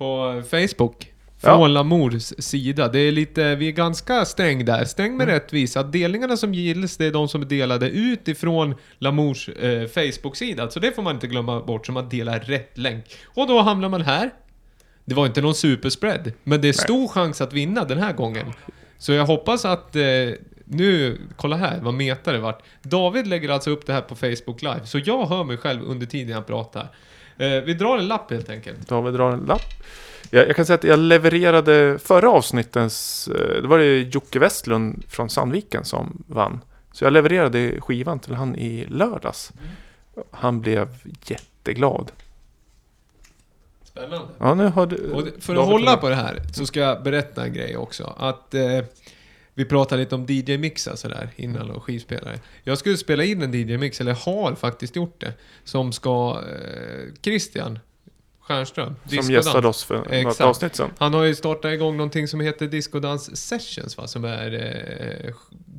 På Facebook. Ja. Från Lamours sida. Det är lite, vi är ganska stäng där. Stäng med Mm. rättvisa. Delningarna som gills, det är de som är delade utifrån Lamours eh, Facebook-sida. Så det får man inte glömma bort, så man delar rätt länk. Och då hamnar man här. Det var inte någon superspread, men det är stor chans att vinna den här gången. Så jag hoppas att eh, nu, kolla här vad meta det vart. David lägger alltså upp det här på Facebook live, så jag hör mig själv under tiden jag pratar. Eh, vi drar en lapp helt enkelt. David drar en lapp. Jag, jag kan säga att jag levererade förra avsnittens, eh, det var det Jocke Westlund från Sandviken som vann. Så jag levererade skivan till han i lördags. Han blev jätteglad. Spännande. Ja, nu har du... Och för att David hålla på det här så ska jag berätta en grej också. Att eh, vi pratade lite om DJ-mixar sådär innan och skivspelare. Jag skulle spela in en DJ-mix, eller har faktiskt gjort det, som ska eh, Christian Stjernström, Som gästade oss för något Exakt. avsnitt sedan. Han har ju startat igång någonting som heter Discodans Sessions va, som är eh,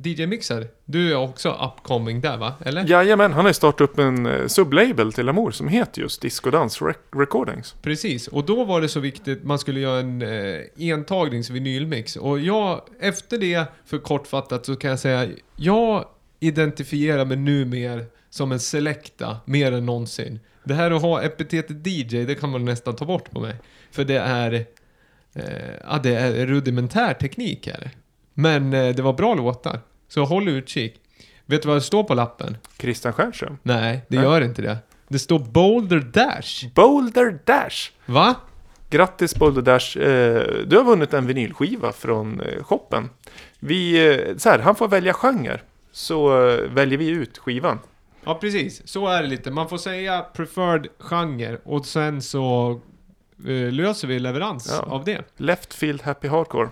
DJ-mixar. Du är också upcoming där va, eller? Jajamän, han har startat upp en eh, sublabel till Amour som heter just Disco Dance Rec- Recordings. Precis, och då var det så viktigt, man skulle göra en eh, entagnings vinylmix. Och jag, efter det, för kortfattat, så kan jag säga, jag identifierar mig numer som en selecta, mer än någonsin. Det här att ha epitetet DJ, det kan man nästan ta bort på mig. För det är, eh, ja det är rudimentär teknik är det. Men eh, det var bra låtar, så håll utkik. Vet du vad det står på lappen? Christian Stjernström. Nej, det Nej. gör inte det. Det står Boulder Dash. Boulder Dash! Va? Grattis Boulder Dash, eh, du har vunnit en vinylskiva från eh, shoppen. Vi, eh, så här, han får välja genre, så väljer vi ut skivan. Ja, precis. Så är det lite. Man får säga preferred genre och sen så löser vi leverans Ja. av det. Left Field Happy Hardcore.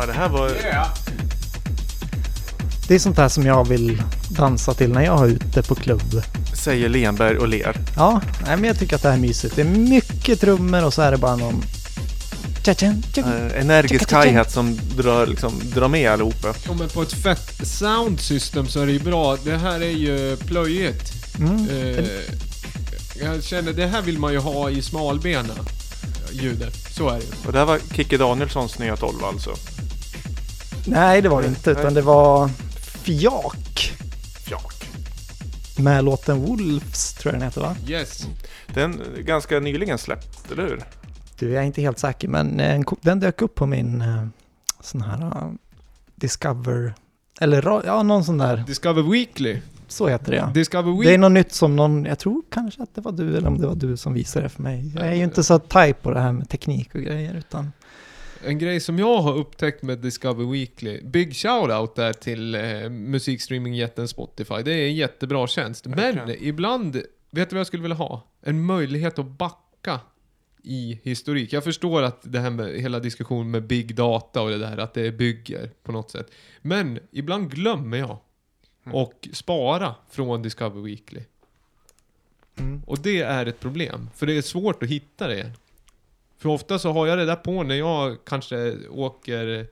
Ja, det här var... Det är sånt där som jag vill dansa till när jag är ute på klubb. Säger Lenberg och ler. Ja, nej, men jag tycker att det här är mysigt. Det är mycket trummor och så är det bara någon... Eh, energisk hi-hat som drar, liksom, drar med allihopa. Ja, men på ett fett sound system så är det ju bra. Det här är ju plöjigt. Mm. Eh, jag känner, det här vill man ju ha i smalbena ljudet. Så är det ju. Och det här var Kicke Danielssons nya 12 alltså. Nej, det var det inte, utan det var Fjak Fjak. med låten Wolves, tror jag den heter va? Yes. Den är ganska nyligen släppt, eller hur? Du, jag är inte helt säker, men eh, den dök upp på min eh, sån här eh, Discover, eller ja, någon sån där, Discover Weekly. så heter det ja. Discover Det är något nytt som någon, jag tror kanske att det var du eller om det var du som visade det för mig. Jag är ju inte så tajt på det här med teknik och grejer utan En grej som jag har upptäckt med Discover Weekly. Big shout-out där till eh, musikstreamingjätten Spotify. Det är en jättebra tjänst. Men Verkligen. ibland, vet du vad jag skulle vilja ha? En möjlighet att backa i historik. Jag förstår att det här med hela diskussionen med big data och det där, att det bygger på något sätt. Men ibland glömmer jag och spara från Discover Weekly. Och det är ett problem, för det är svårt att hitta det. För ofta så har jag det där på när jag kanske åker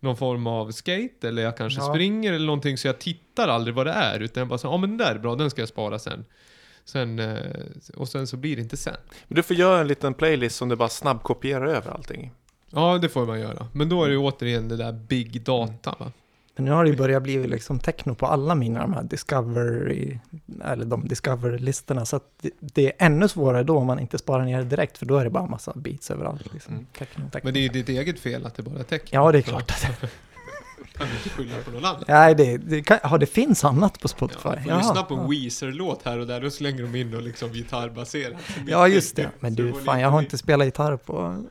någon form av skate eller jag kanske Ja. springer eller någonting så jag tittar aldrig vad det är utan jag bara så ja men den där är bra, den ska jag spara sen. Sen, eh, och sen så blir det inte sen. Men du får göra en liten playlist som du bara snabbkopierar över allting. Ja, det får man göra. Men då är det ju återigen det där big data va. Men nu har det ju börjat bli liksom techno på alla mina de här Discovery, eller de Discover-listorna. Så att det, det är ännu svårare då om man inte sparar ner det direkt, för då är det bara massa beats överallt. Liksom. Mm. Techno, techno. Men det är ju ditt eget fel att det bara är tecken. Ja, det är klart. [LAUGHS] kan du inte skylla på någon annan. Nej, det, det, kan, ja, det finns annat på Spotify. Ja, får Jaha, lyssna på ja. en Weezer-låt här och där, då slänger de in och liksom gitarrbaserat. Ja, just det. Men du, fan, jag har inte spelat gitarr på...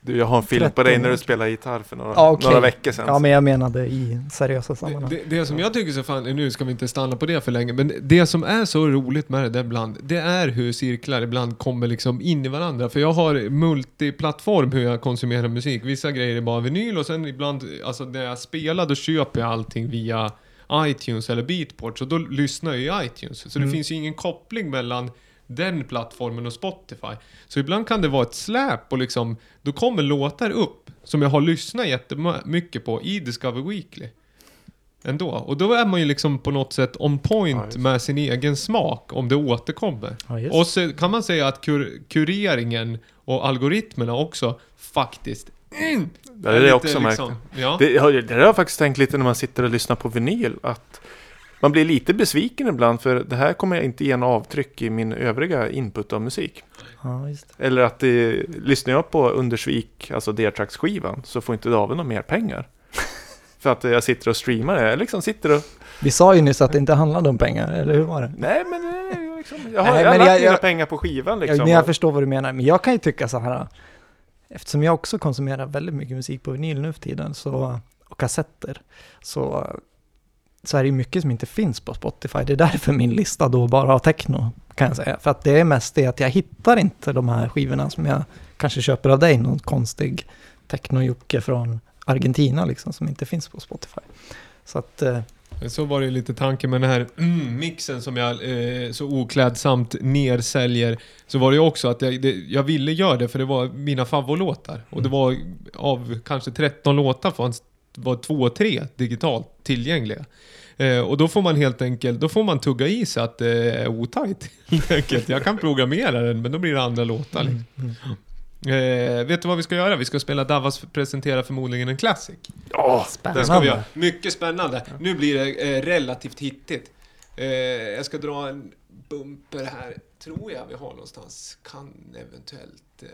Du, jag har en film på dig 13 när du spelar gitarr för några, Ja, okej. några veckor sedan. Ja, men jag menade i seriösa sammanhang. Det, det som jag tycker så fan, nu ska vi inte stanna på det för länge, men det som är så roligt med det där ibland, det är hur cirklar ibland kommer liksom in i varandra. För jag har multiplattform hur jag konsumerar musik. Vissa grejer är bara vinyl och sen ibland, alltså när jag spelar då köper jag allting via iTunes eller Beatport, så då lyssnar jag i iTunes. Så det Mm. finns ju ingen koppling mellan den plattformen och Spotify. Så ibland kan det vara ett släp och liksom, då kommer låtar upp som jag har lyssnat jättemycket på i Discover Weekly. Ändå. Och då är man ju liksom på något sätt on Ja, point just. med sin egen smak om det återkommer. Ja. Och så kan man säga att kur kureringen och algoritmerna också faktiskt mm, Det är det lite också märkt. Ja. Det, har- det har jag faktiskt tänkt lite när man sitter och lyssnar på vinyl. Att man blir lite besviken ibland för det här kommer jag inte ge en avtryck i min övriga input av musik. Ja. Eller att det, lyssnar jag på Undersvik, alltså D-Tracks-skivan, så får inte David några mer pengar. [LAUGHS] för att jag sitter och streamar det. Jag liksom sitter och... Vi sa ju nyss att det inte handlade om pengar, eller hur var det? Nej men det liksom, jag har, Nej, jag har lagt jag- mina jag- pengar på skivan liksom. men jag förstår vad du menar, men jag kan ju tycka så här, eftersom jag också konsumerar väldigt mycket musik på vinyl nu för tiden, så, och kassetter, så, så är det ju mycket som inte finns på Spotify. Det är därför min lista då bara har techno, kan jag säga. För att det är mest det att jag hittar inte de här skivorna som jag kanske köper av dig, någon konstig techno-jocke från Argentina liksom, som inte finns på Spotify. Så att, eh, Så var det lite tanken med den här mm, [CLEARS THROAT] mixen som jag eh, så oklädsamt nersäljer. Så var det ju också att jag, det, jag ville göra det för det var mina favoritlåtar. Och det var av kanske 13 låtar fanns var två, tre digitalt tillgängliga. Eh, och då får man helt enkelt, då får man tugga i sig att det är otajt. Jag kan programmera den men då blir det andra låtar. Liksom. mm, Eh, vet du vad vi ska göra? Vi ska spela Davas presenterar förmodligen en classic. Åh, Den ska vi Spännande. göra. Mycket spännande. Nu blir det eh, relativt hittigt. Eh, jag ska dra en bumper här, tror jag vi har någonstans. Kan eventuellt... Eh,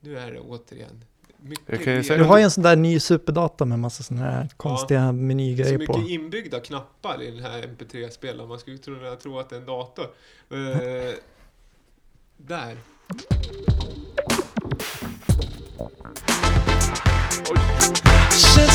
nu är det återigen... Mycket du har ju en sån där ny superdata med massa såna här konstiga ja, menygrejer på. Det är Så mycket inbyggda knappar i den här MP3-spelaren. Man skulle kunna tro att det är en dator. Uh, där. Oj.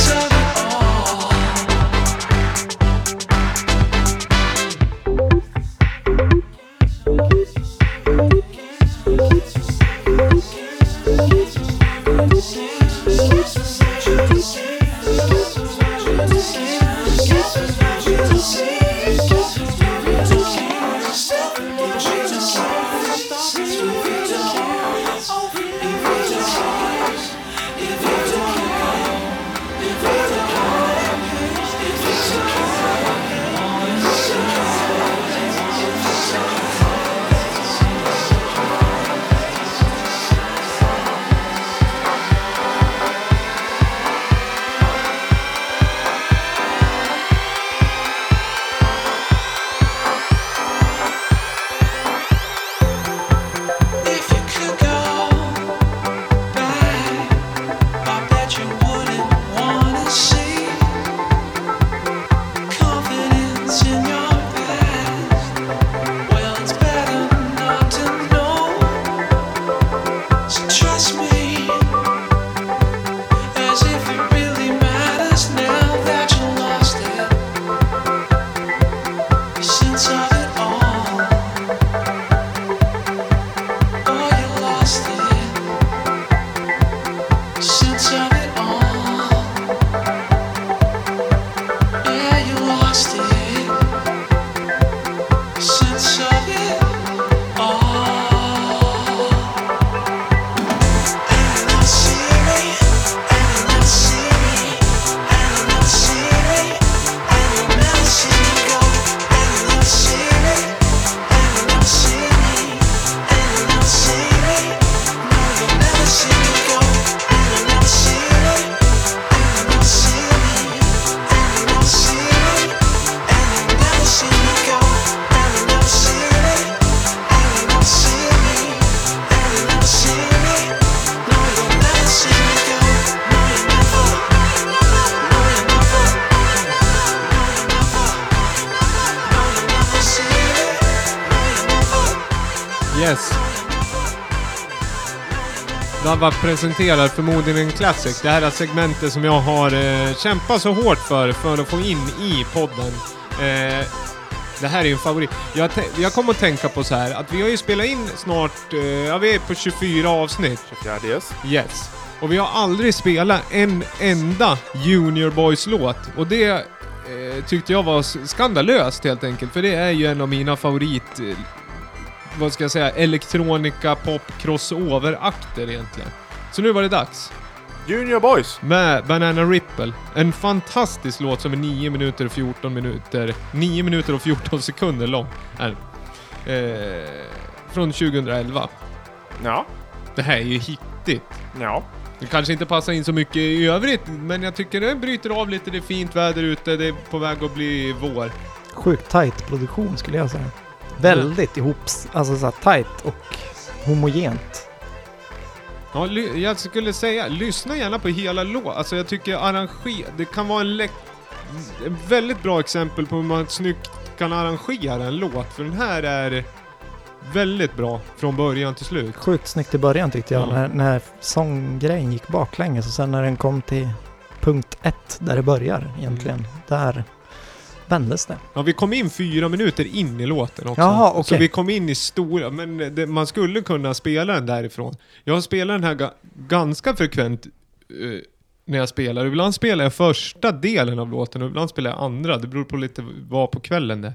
Dabba presenterar förmodligen en classic. Det här är segmentet som jag har eh, kämpat så hårt för, för att få in i podden. Eh, det här är ju en favorit. Jag, jag kommer att tänka på så här att vi har ju spelat in snart, eh, ja vi är på 24 avsnitt. 24 yes. Yes. Och vi har aldrig spelat en enda Junior Boys-låt. Och det eh, tyckte jag var skandalöst helt enkelt. För det är ju en av mina favorit... Vad ska jag säga? Elektronika, pop, crossover-akter egentligen. Så nu var det dags. Junior Boys. Med Banana Ripple. En fantastisk låt som är 9 minuter och 14 minuter... 9 minuter och 14 sekunder lång. Är den. eh, från 2011. Ja. Det här är ju hittigt. Ja. Det kanske inte passar in så mycket i övrigt, men jag tycker det bryter av lite. Det är fint väder ute, det är på väg att bli vår. Sjukt tight produktion skulle jag säga. Väldigt ihop, alltså så här tight och homogent. Ja, jag skulle säga, lyssna gärna på hela låten. Alltså jag tycker arranger... Det kan vara en läck... En väldigt bra exempel på hur man snyggt kan arrangera en låt. För den här är väldigt bra från början till slut. Sjukt snyggt i början tyckte jag Ja. när, när sånggrejen gick baklänges och sen när den kom till punkt ett där det börjar egentligen. Mm. Där vändes det. Ja, vi kom in fyra minuter in i låten också. Jaha, Så okej. vi kom in i stora, men det, man skulle kunna spela den därifrån. Jag spelar den här ga, ganska frekvent eh, när jag spelar. Ibland spelar jag första delen av låten och ibland spelar jag andra. Det beror på lite vad på kvällen det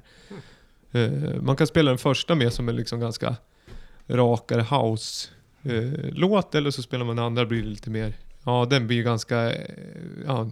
eh, Man kan spela den första med som en liksom ganska rakare house-låt eller så spelar man den andra blir lite mer, ja den blir ganska, eh, ja,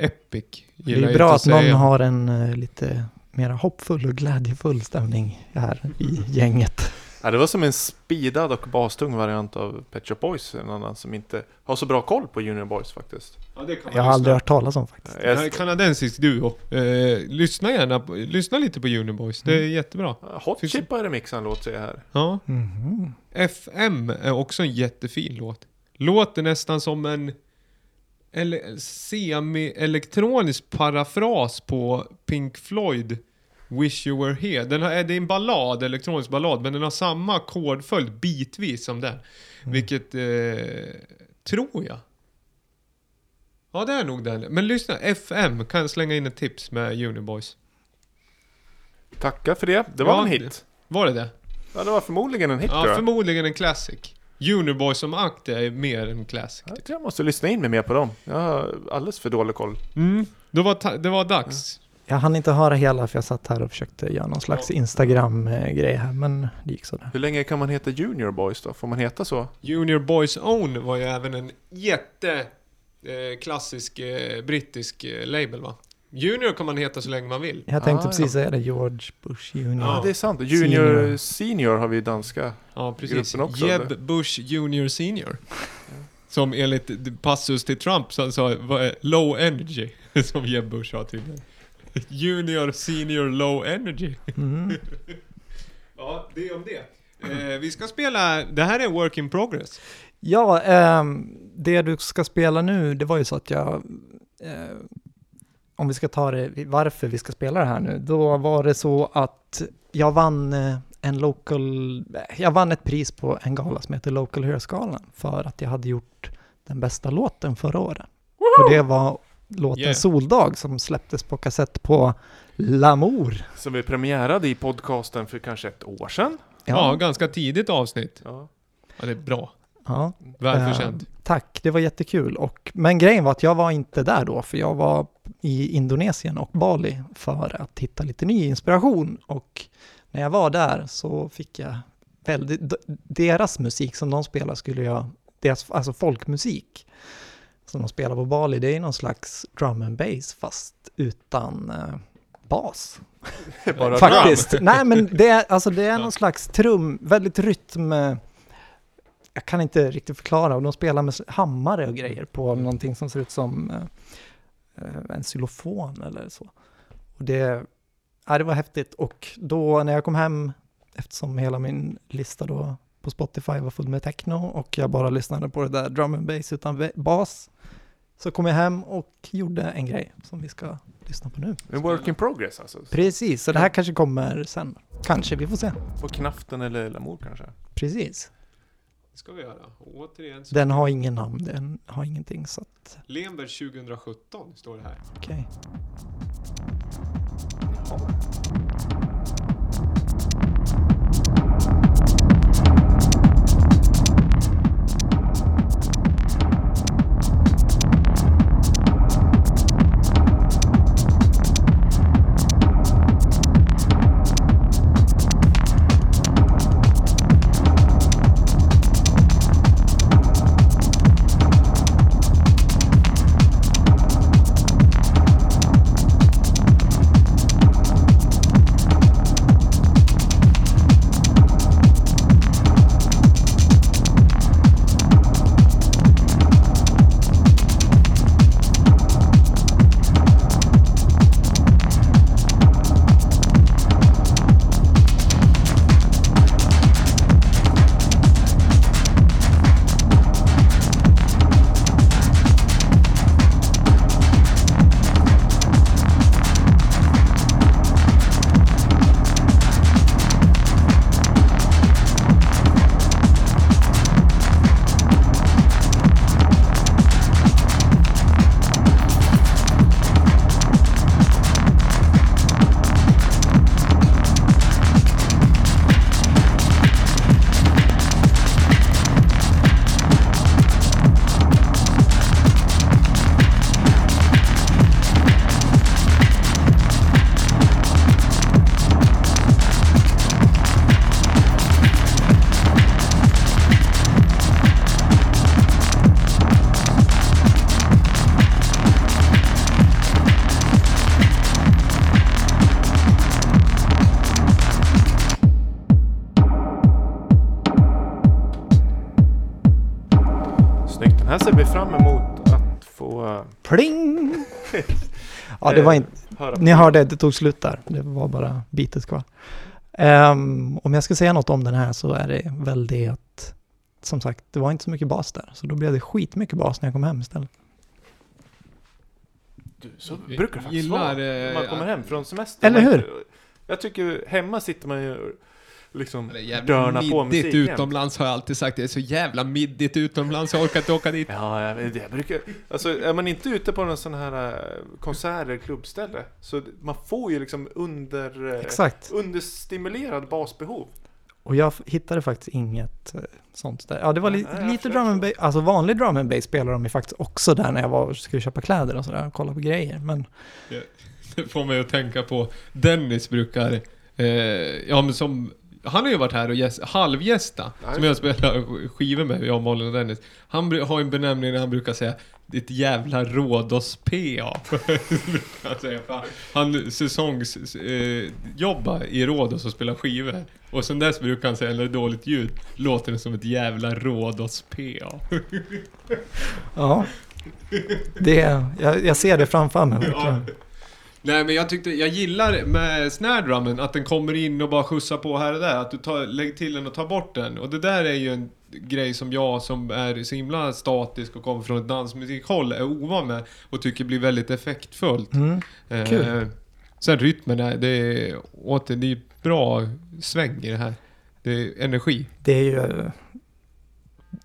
epic. Det är jag bra att någon säga. har en eh, lite mer hoppfull och glädjefull stämning här i gänget. Ja, det var som en speedad och bastung variant av Pet Shop Boys. En annan som inte har så bra koll på Junior Boys faktiskt. Ja, det kan man Jag har aldrig hört talas om faktiskt. Är Jag, kanadensisk duo. Eh, lyssna gärna, på, lyssna lite på Uniboys. Det är jättebra. Hot Finns- Chip har remixat låt ser jag här. Ja. Mhm. FM är också en jättefin låt. Låter nästan som en ele- semi-elektronisk parafras på Pink Floyd Wish You Were Here. Den har, det är en ballad, elektronisk ballad, men den har samma ackordföljd bitvis som den. Vilket, eh, tror jag. Ja, det är nog den. Men lyssna, FM kan jag slänga in ett tips med Uniboys. Tackar för det. Det var Ja, en hit. Var det det? Ja, det var förmodligen en hit Ja, förmodligen en classic. Uniboy som akt är mer en classic. Jag tror jag måste lyssna in mig mer på dem. Jag har alldeles för dålig koll. Mm. Det, var det var dags. Jag hann inte höra hela för jag satt här och försökte göra någon slags Instagram-grej här men det gick sådär. Hur länge kan man heta Junior Boys då? Får man heta så? Junior Boys Own var ju även en jätte eh, klassisk eh, brittisk eh, label va? Junior kan man heta så länge man vill. Jag tänkte Ah, precis ja. säga det, George Bush Junior. Ja, det är sant. Junior Senior. Senior, har vi i danska. Ja, precis. Gruppen också, Jeb eller? Bush Junior Senior. Som enligt passus till Trump så sa vad är low energy. [LAUGHS] Som Jeb Bush sa tydligen. Junior Senior Low Energy. Mm. [LAUGHS] Ja, det om det. Eh, vi ska spela, det här är work in progress. Ja, ehm, det du ska spela nu, det var ju så att jag, eh, om vi ska ta det, varför vi ska spela det här nu, då var det så att jag vann eh, en local, jag vann ett pris på en gala som heter Local Hero-galan för att jag hade gjort den bästa låten förra året. Och det var låten Yeah. Soldag som släpptes på kassett på L'amour. Som vi premiärade i podcasten för kanske ett år sedan. Ja, ganska tidigt avsnitt. Ja. Ja, det är bra. Ja. Välförtjänt. Eh, tack, det var jättekul. Och, men grejen var att jag var inte där då, för jag var i Indonesien och Bali för att hitta lite ny inspiration. Och när jag var där så fick jag väldigt, deras musik som de spelar skulle jag, deras, alltså folkmusik som de spelar på Bali, det är någon slags drum and bass fast utan eh, bas. [LAUGHS] Bara Faktiskt. Nej men det är, alltså det är någon slags trum, väldigt rytm. Jag kan inte riktigt förklara. Och de spelar med hammare och grejer på någonting som ser ut som eh, en xylofon eller så. Och det, ja, det var häftigt. Och då när jag kom hem, eftersom hela min lista då på Spotify var full med techno och jag bara lyssnade på det där drum and bass utan bas, så kom jag hem och gjorde en grej som vi ska lyssna på nu. En work in progress alltså. Precis, så det här kanske kommer sen. Kanske, vi får se. På Knaften eller Lamour kanske. Precis. Det ska vi göra. Och återigen så... Den har ingen namn, den har ingenting så att, Lemberg 2017 står det här. okej. Snyggt. Det var inte... Ni hörde, det tog slut där. Det var bara bitet kvar. Ehm, om jag ska säga något om den här så är det väl det att, som sagt, det var inte så mycket bas där. Så då blev det skitmycket bas när jag kom hem istället. Du, så brukar det faktiskt Gillar, vara eh, när man kommer hem från semester. Eller hur? Jag tycker hemma sitter man ju liksom Det dörna på middigt musik jämt. utomlands har jag alltid sagt. Det är så jävla middigt utomlands. Jag orkar inte åka dit. Ja, jag, jag brukar... Alltså, är man inte ute på någon sån här eh, konsert eller klubbställe så man får ju liksom under... eh, Exakt. Understimulerad basbehov. Och jag hittade faktiskt inget eh, sånt där. Ja, det var li- Nej, lite drum and bass, alltså vanlig drum and bass spelade de ju faktiskt också där när jag var skulle köpa kläder och sådär och kolla på grejer. Men Det får mig att tänka på Dennis brukar, eh, ja men som, han har ju varit här och gäst, halvgästa, Ja, som jag spelar skivor med, jag, Malin och Dennis. Han har en benämning där han brukar säga ditt jävla Rhodos-PA. [LAUGHS] brukar han säga, för han säsongs eh, jobbar i Rhodos och spelar skivor. Och sen dess brukar han säga, när det är dåligt ljud, låter det som ett jävla Rhodos-PA. ja, det, jag, jag ser det framför mig verkligen. Nej men jag tyckte, jag gillar med snare att den kommer in och bara skjutsar på här och där. Att du tar, lägger till den och tar bort den. Och det där är ju en grej som jag som är så himla statisk och kommer från ett dansmusikhåll är ovan med. Och tycker blir väldigt effektfullt. Mm. Eh, sen rytmen, är, det är, åter, det är bra sväng i det här. Det är energi. Det är ju...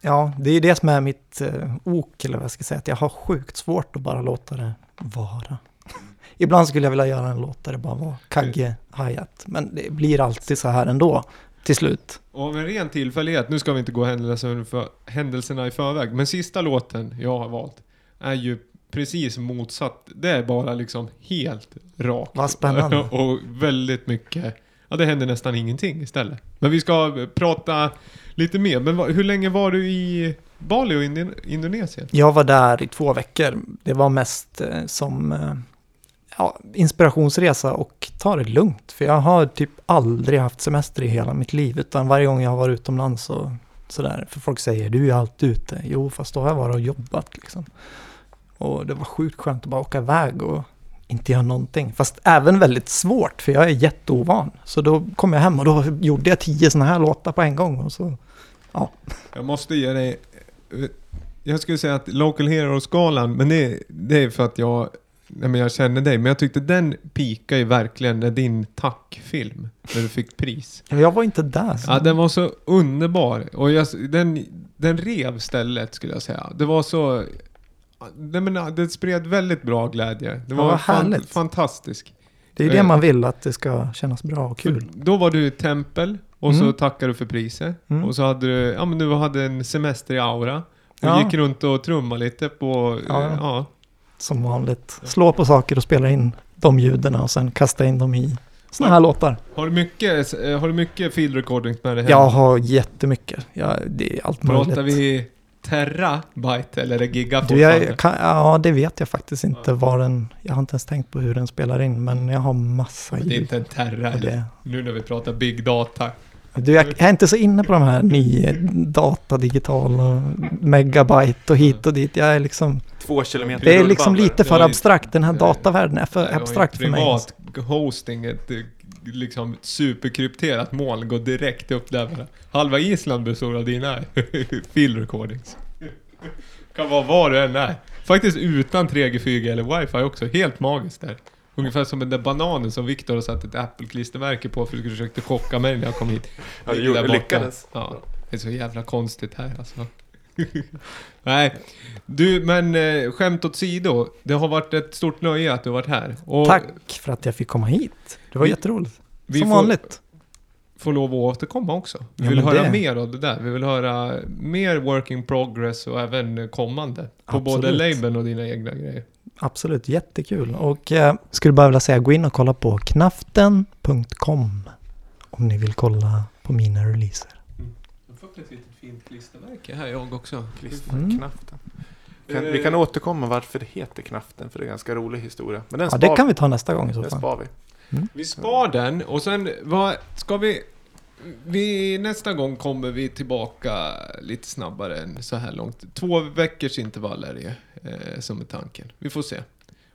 Ja, det är ju det som är mitt eh, ok, eller vad jag ska säga, att jag har sjukt svårt att bara låta det vara. Ibland skulle jag vilja göra en låt där det bara var kagge hi-hat, men det blir alltid så här ändå, till slut. Och av en ren tillfällighet, nu ska vi inte gå händelserna, för, händelserna i förväg, men sista låten jag har valt är ju precis motsatt. Det är bara liksom helt rakt. Vad spännande. [LAUGHS] och väldigt mycket, ja det händer nästan ingenting istället. Men vi ska prata lite mer, men hur länge var du i Bali och Indien, Indonesien? Jag var där i två veckor. Det var mest eh, som eh, ja, inspirationsresa och ta det lugnt. För jag har typ aldrig haft semester i hela mitt liv. Utan varje gång jag har varit utomlands och sådär. För folk säger du är alltid ute. Jo, fast då har jag varit och jobbat liksom. Och det var sjukt skönt att bara åka iväg och inte göra någonting. Fast även väldigt svårt, för jag är jätteovan. Så då kom jag hem och då gjorde jag tio sådana här låtar på en gång. Och så, Jag måste ge dig... Jag skulle säga att Local Hero-skalan, men det, det är för att jag nej men jag känner dig, men jag tyckte den pika ju verkligen när din tackfilm, när du fick pris. [LAUGHS] Ja, Jag var inte där. Så. Ja, den var så underbar. Och jag, den, den rev stället skulle jag säga. Det var så... Nej, men, det spred väldigt bra glädje. Det var vad fan, fantastisk. det är det eh, man vill, att det ska kännas bra och kul. För Då var du i tempel och så Mm. tackade du för priset. Mm. Och så hade du, ja men du hade en semester i Aura. Och Ja. gick runt och trummade lite på, Ja. ja. Ja. Som vanligt. Slå på saker och spela in de ljuden och sen kasta in dem i såna här låtar. Har du mycket, eh, har du mycket field recordings med här? Jag har jättemycket. Ja, det är allt Pratar möjligt. vi terabyte eller är det giga Du, jag, kan, ja, det vet jag faktiskt inte vad den... Jag har inte ens tänkt på hur den spelar in, men jag har massa Det är ljud. inte en terra. Nu när vi pratar big data. Du, jag är inte så inne på de här nya data, digital och megabyte och hit och dit. Jag är liksom... Två kilometer Det är liksom lite för abstrakt. Den här datavärlden är för abstrakt för mig. Privat hosting, ett liksom superkrypterat moln går direkt upp där. Halva Island består av dina [LAUGHS] field recordings. kan vara var du än är. Faktiskt utan 3G, 4G eller wifi också. Helt magiskt där. Ungefär som den där bananen som Viktor har satt ett Apple-klistermärke på för att du försökte chocka mig när jag kom hit. Ja, Ligger gjorde- lyckades. Ja, det är så jävla konstigt här alltså. [LAUGHS] Nej, du men eh, skämt åt sido. Det har varit ett stort nöje att du har varit här. Och Tack för att jag fick komma hit. Det var Vi- jätteroligt. Vi Som får, vanligt. får lov att återkomma också. Vi Ja, vill höra det- mer av det där. Vi vill höra mer work in progress och även kommande. På både Absolut. labeln och dina egna grejer. Absolut, jättekul. Och eh, skulle bara vilja säga, gå in och kolla på knaften.com om ni vill kolla på mina releaser. Jag har fått ett litet fint klistermärke här jag också. Klisterknaften. Kan, Eh, vi kan återkomma varför det heter Knaften, för det är en ganska rolig historia. Men den Ja, spar, det kan vi ta nästa gång i så den fall. spar vi. Vi spar den och sen vad ska vi... Vi, nästa gång kommer vi tillbaka lite snabbare än så här långt. Två veckors intervall är eh, som är tanken. Vi får se.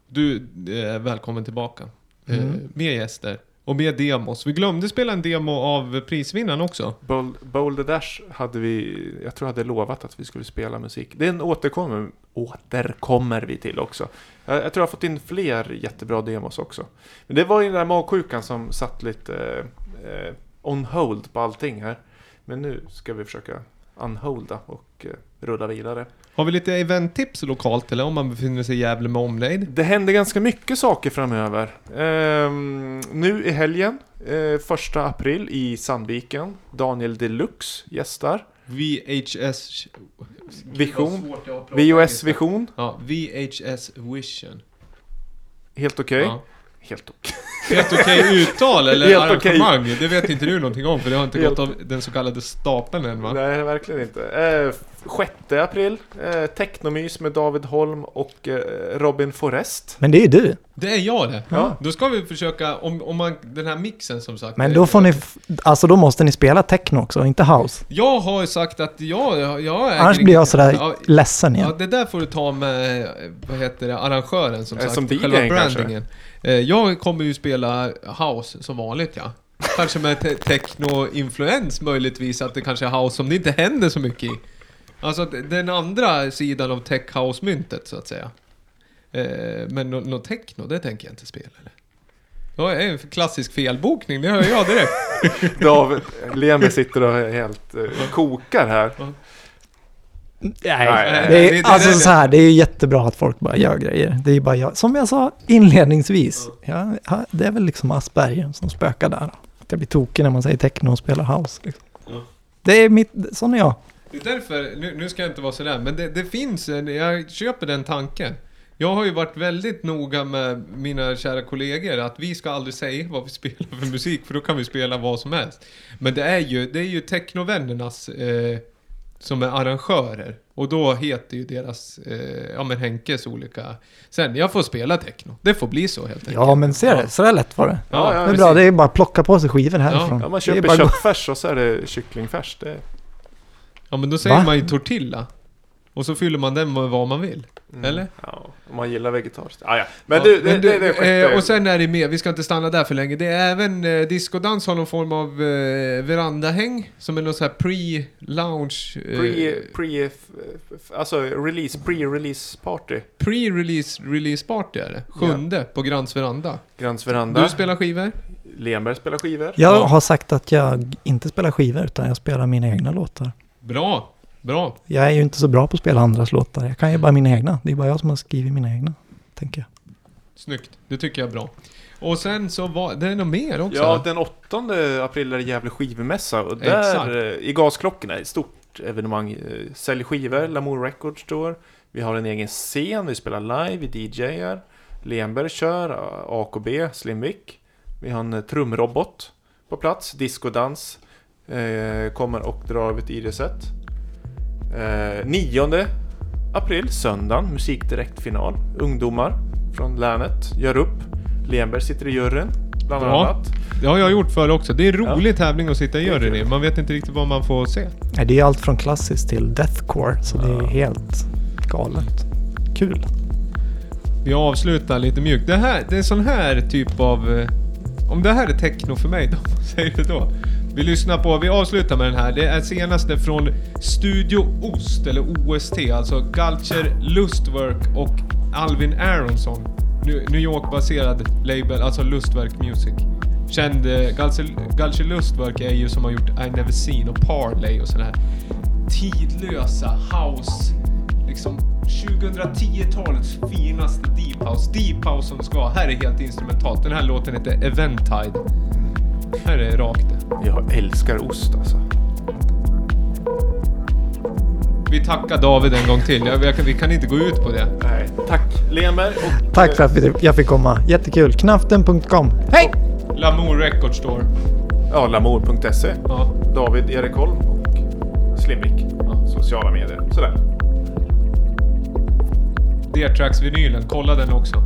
Du är välkommen tillbaka. Eh, Mm. mer gäster och mer demos. Vi glömde spela en demo av prisvinnaren också. Bold, Boulder Dash hade vi, jag tror jag hade lovat att vi skulle spela musik. Den återkommer, återkommer vi till också. Jag, jag tror jag har fått in fler jättebra demos också. Men det var ju den där magsjukan som satt lite eh, on hold på allting här. Men nu ska vi försöka unholda och eh, rulla vidare. Har vi lite eventtips lokalt eller om man befinner sig i Gävle med omnejd? Det händer ganska mycket saker framöver. Ehm, nu i helgen, eh, första april i Sandviken. Daniel Deluxe gästar. VHS... Vision. VOS Vision. Ja, VHS Vision. Helt okej. Ja. Helt okej. Helt okej uttal eller Helt arrangemang? Det vet inte du någonting om för det har inte Helt- gått av den så kallade stapeln än va? Nej, verkligen inte. Eh, 6 april, eh, Technomys med David Holm och eh, Robin Forrest. Men det är ju du. Det är jag det. Ja. Då ska vi försöka, om, om man, den här mixen som sagt. Men då får ni, alltså då måste ni spela techno också, inte house. Jag har sagt att jag, jag, är... Annars blir jag sådär Ja, ledsen Ja, igen. det där får du ta med, vad heter det, arrangören som Eh, sagt. som DJ själva kanske? Eh, Jag kommer ju spela house som vanligt ja. Kanske med te- techno-influens möjligtvis, att det kanske är house som det inte händer så mycket i. Alltså den andra sidan av tech house-myntet så att säga. Eh, Men något no techno, det tänker jag inte spela eller? Det är en klassisk felbokning, det hör jag direkt. [LAUGHS] David, Lemi sitter och helt eh, kokar här. Nej, det är, alltså så här, det är ju jättebra att folk bara gör grejer. Det är bara jag, som jag sa inledningsvis, ja, det är väl liksom Asperger som spökar där. Att jag blir tokig när man säger techno och spelar house. Liksom. Ja. Det är mitt, sån är jag. Det är därför, nu, nu ska jag inte vara sådär, men det, det finns jag köper den tanken. Jag har ju varit väldigt noga med mina kära kollegor att vi ska aldrig säga vad vi [LAUGHS] spelar för musik, för då kan vi spela vad som helst. Men det är ju, det är ju technovännernas eh, som är arrangörer. Och då heter ju deras, eh, ja men Henkes olika... Sen, jag får spela techno. Det får bli så helt enkelt. Ja, men ser det, så där lätt var det. Ja, ja, det är bra, det är bara att plocka på sig skivor härifrån. Ja, man köper köttfärs och så är det kycklingfärs. Det, Ja men då säger Va? man ju tortilla. Och så fyller man den med vad man vill. Mm. Eller? Ja, om man gillar vegetariskt. Ah, ja. Men Ja, du, det, men det, det, det, eh, Och sen är det med, vi ska inte stanna där för länge. Det är även eh, Discodans har någon form av eh, verandahäng. Som är någon sån här pre-lounge... Eh, pre, pre, alltså release, pre-release party. Pre-release release party är det. Sjunde på Grands veranda. Grans veranda. Du spelar skivor? Lemberg spelar skivor. Jag Ja. har sagt att jag inte spelar skivor utan jag spelar mina egna låtar. Bra, bra. Jag är ju inte så bra på att spela andras låtar. Jag kan ju bara mina egna. Det är bara jag som har skrivit mina egna, tänker jag. Snyggt, det tycker jag är bra. Och sen så var det är nog mer också. Ja, den 8 april är det Gävle skivmässa och där Exakt. eh, i Gasklockorna, ett stort evenemang. eh, Sälj skivor, Lamour Records Store. Vi har en egen scen, vi spelar live, vi DJar. Lemberg kör, AKB, Slimvik. Vi har en eh, trumrobot på plats, discodans. Eh, kommer och drar ett ID-set. Eh, 9 april, söndagen, musikdirektfinal. Ungdomar från länet gör upp. Lemberg sitter i juryn, bland Bra. annat. Det har jag gjort förr också. Det är en Ja. rolig tävling att sitta i juryn i. Man vet inte riktigt vad man får se. Nej, Det är allt från klassiskt till deathcore, så det är Ja. helt galet. Kul. Vi avslutar lite mjukt. Det här, det är sån här typ av... eh, Om det här är techno för mig, [LAUGHS] då, vad säger du då? Vi lyssnar på, vi avslutar med den här. Det är senaste från Studio Ost, eller OST, alltså Gulcher Lustwork och Alvin Aronsson. New York-baserad label, alltså Lustwork Music. Känd, eh, Gulcher, Lustwork är ju som har gjort I Never Seen och Parley och sådana här tidlösa house, liksom 2010-talets finaste deep house. Deep house som ska. Här är helt instrumentalt. Den här låten heter Eventide. Här är rakt det. Jag älskar ost alltså. Vi tackar David en gång till. Jag, vi kan inte gå ut på det. Nej, tack Lemberg och... Tack för att jag fick komma. Jättekul. Knaften.com. Hej! Lamour Record Store. Ja, lamour.se. Ja. David Erik Holm och Slimvik. Ja. Sociala medier. Sådär. Dear Tracks vinylen, kolla den också.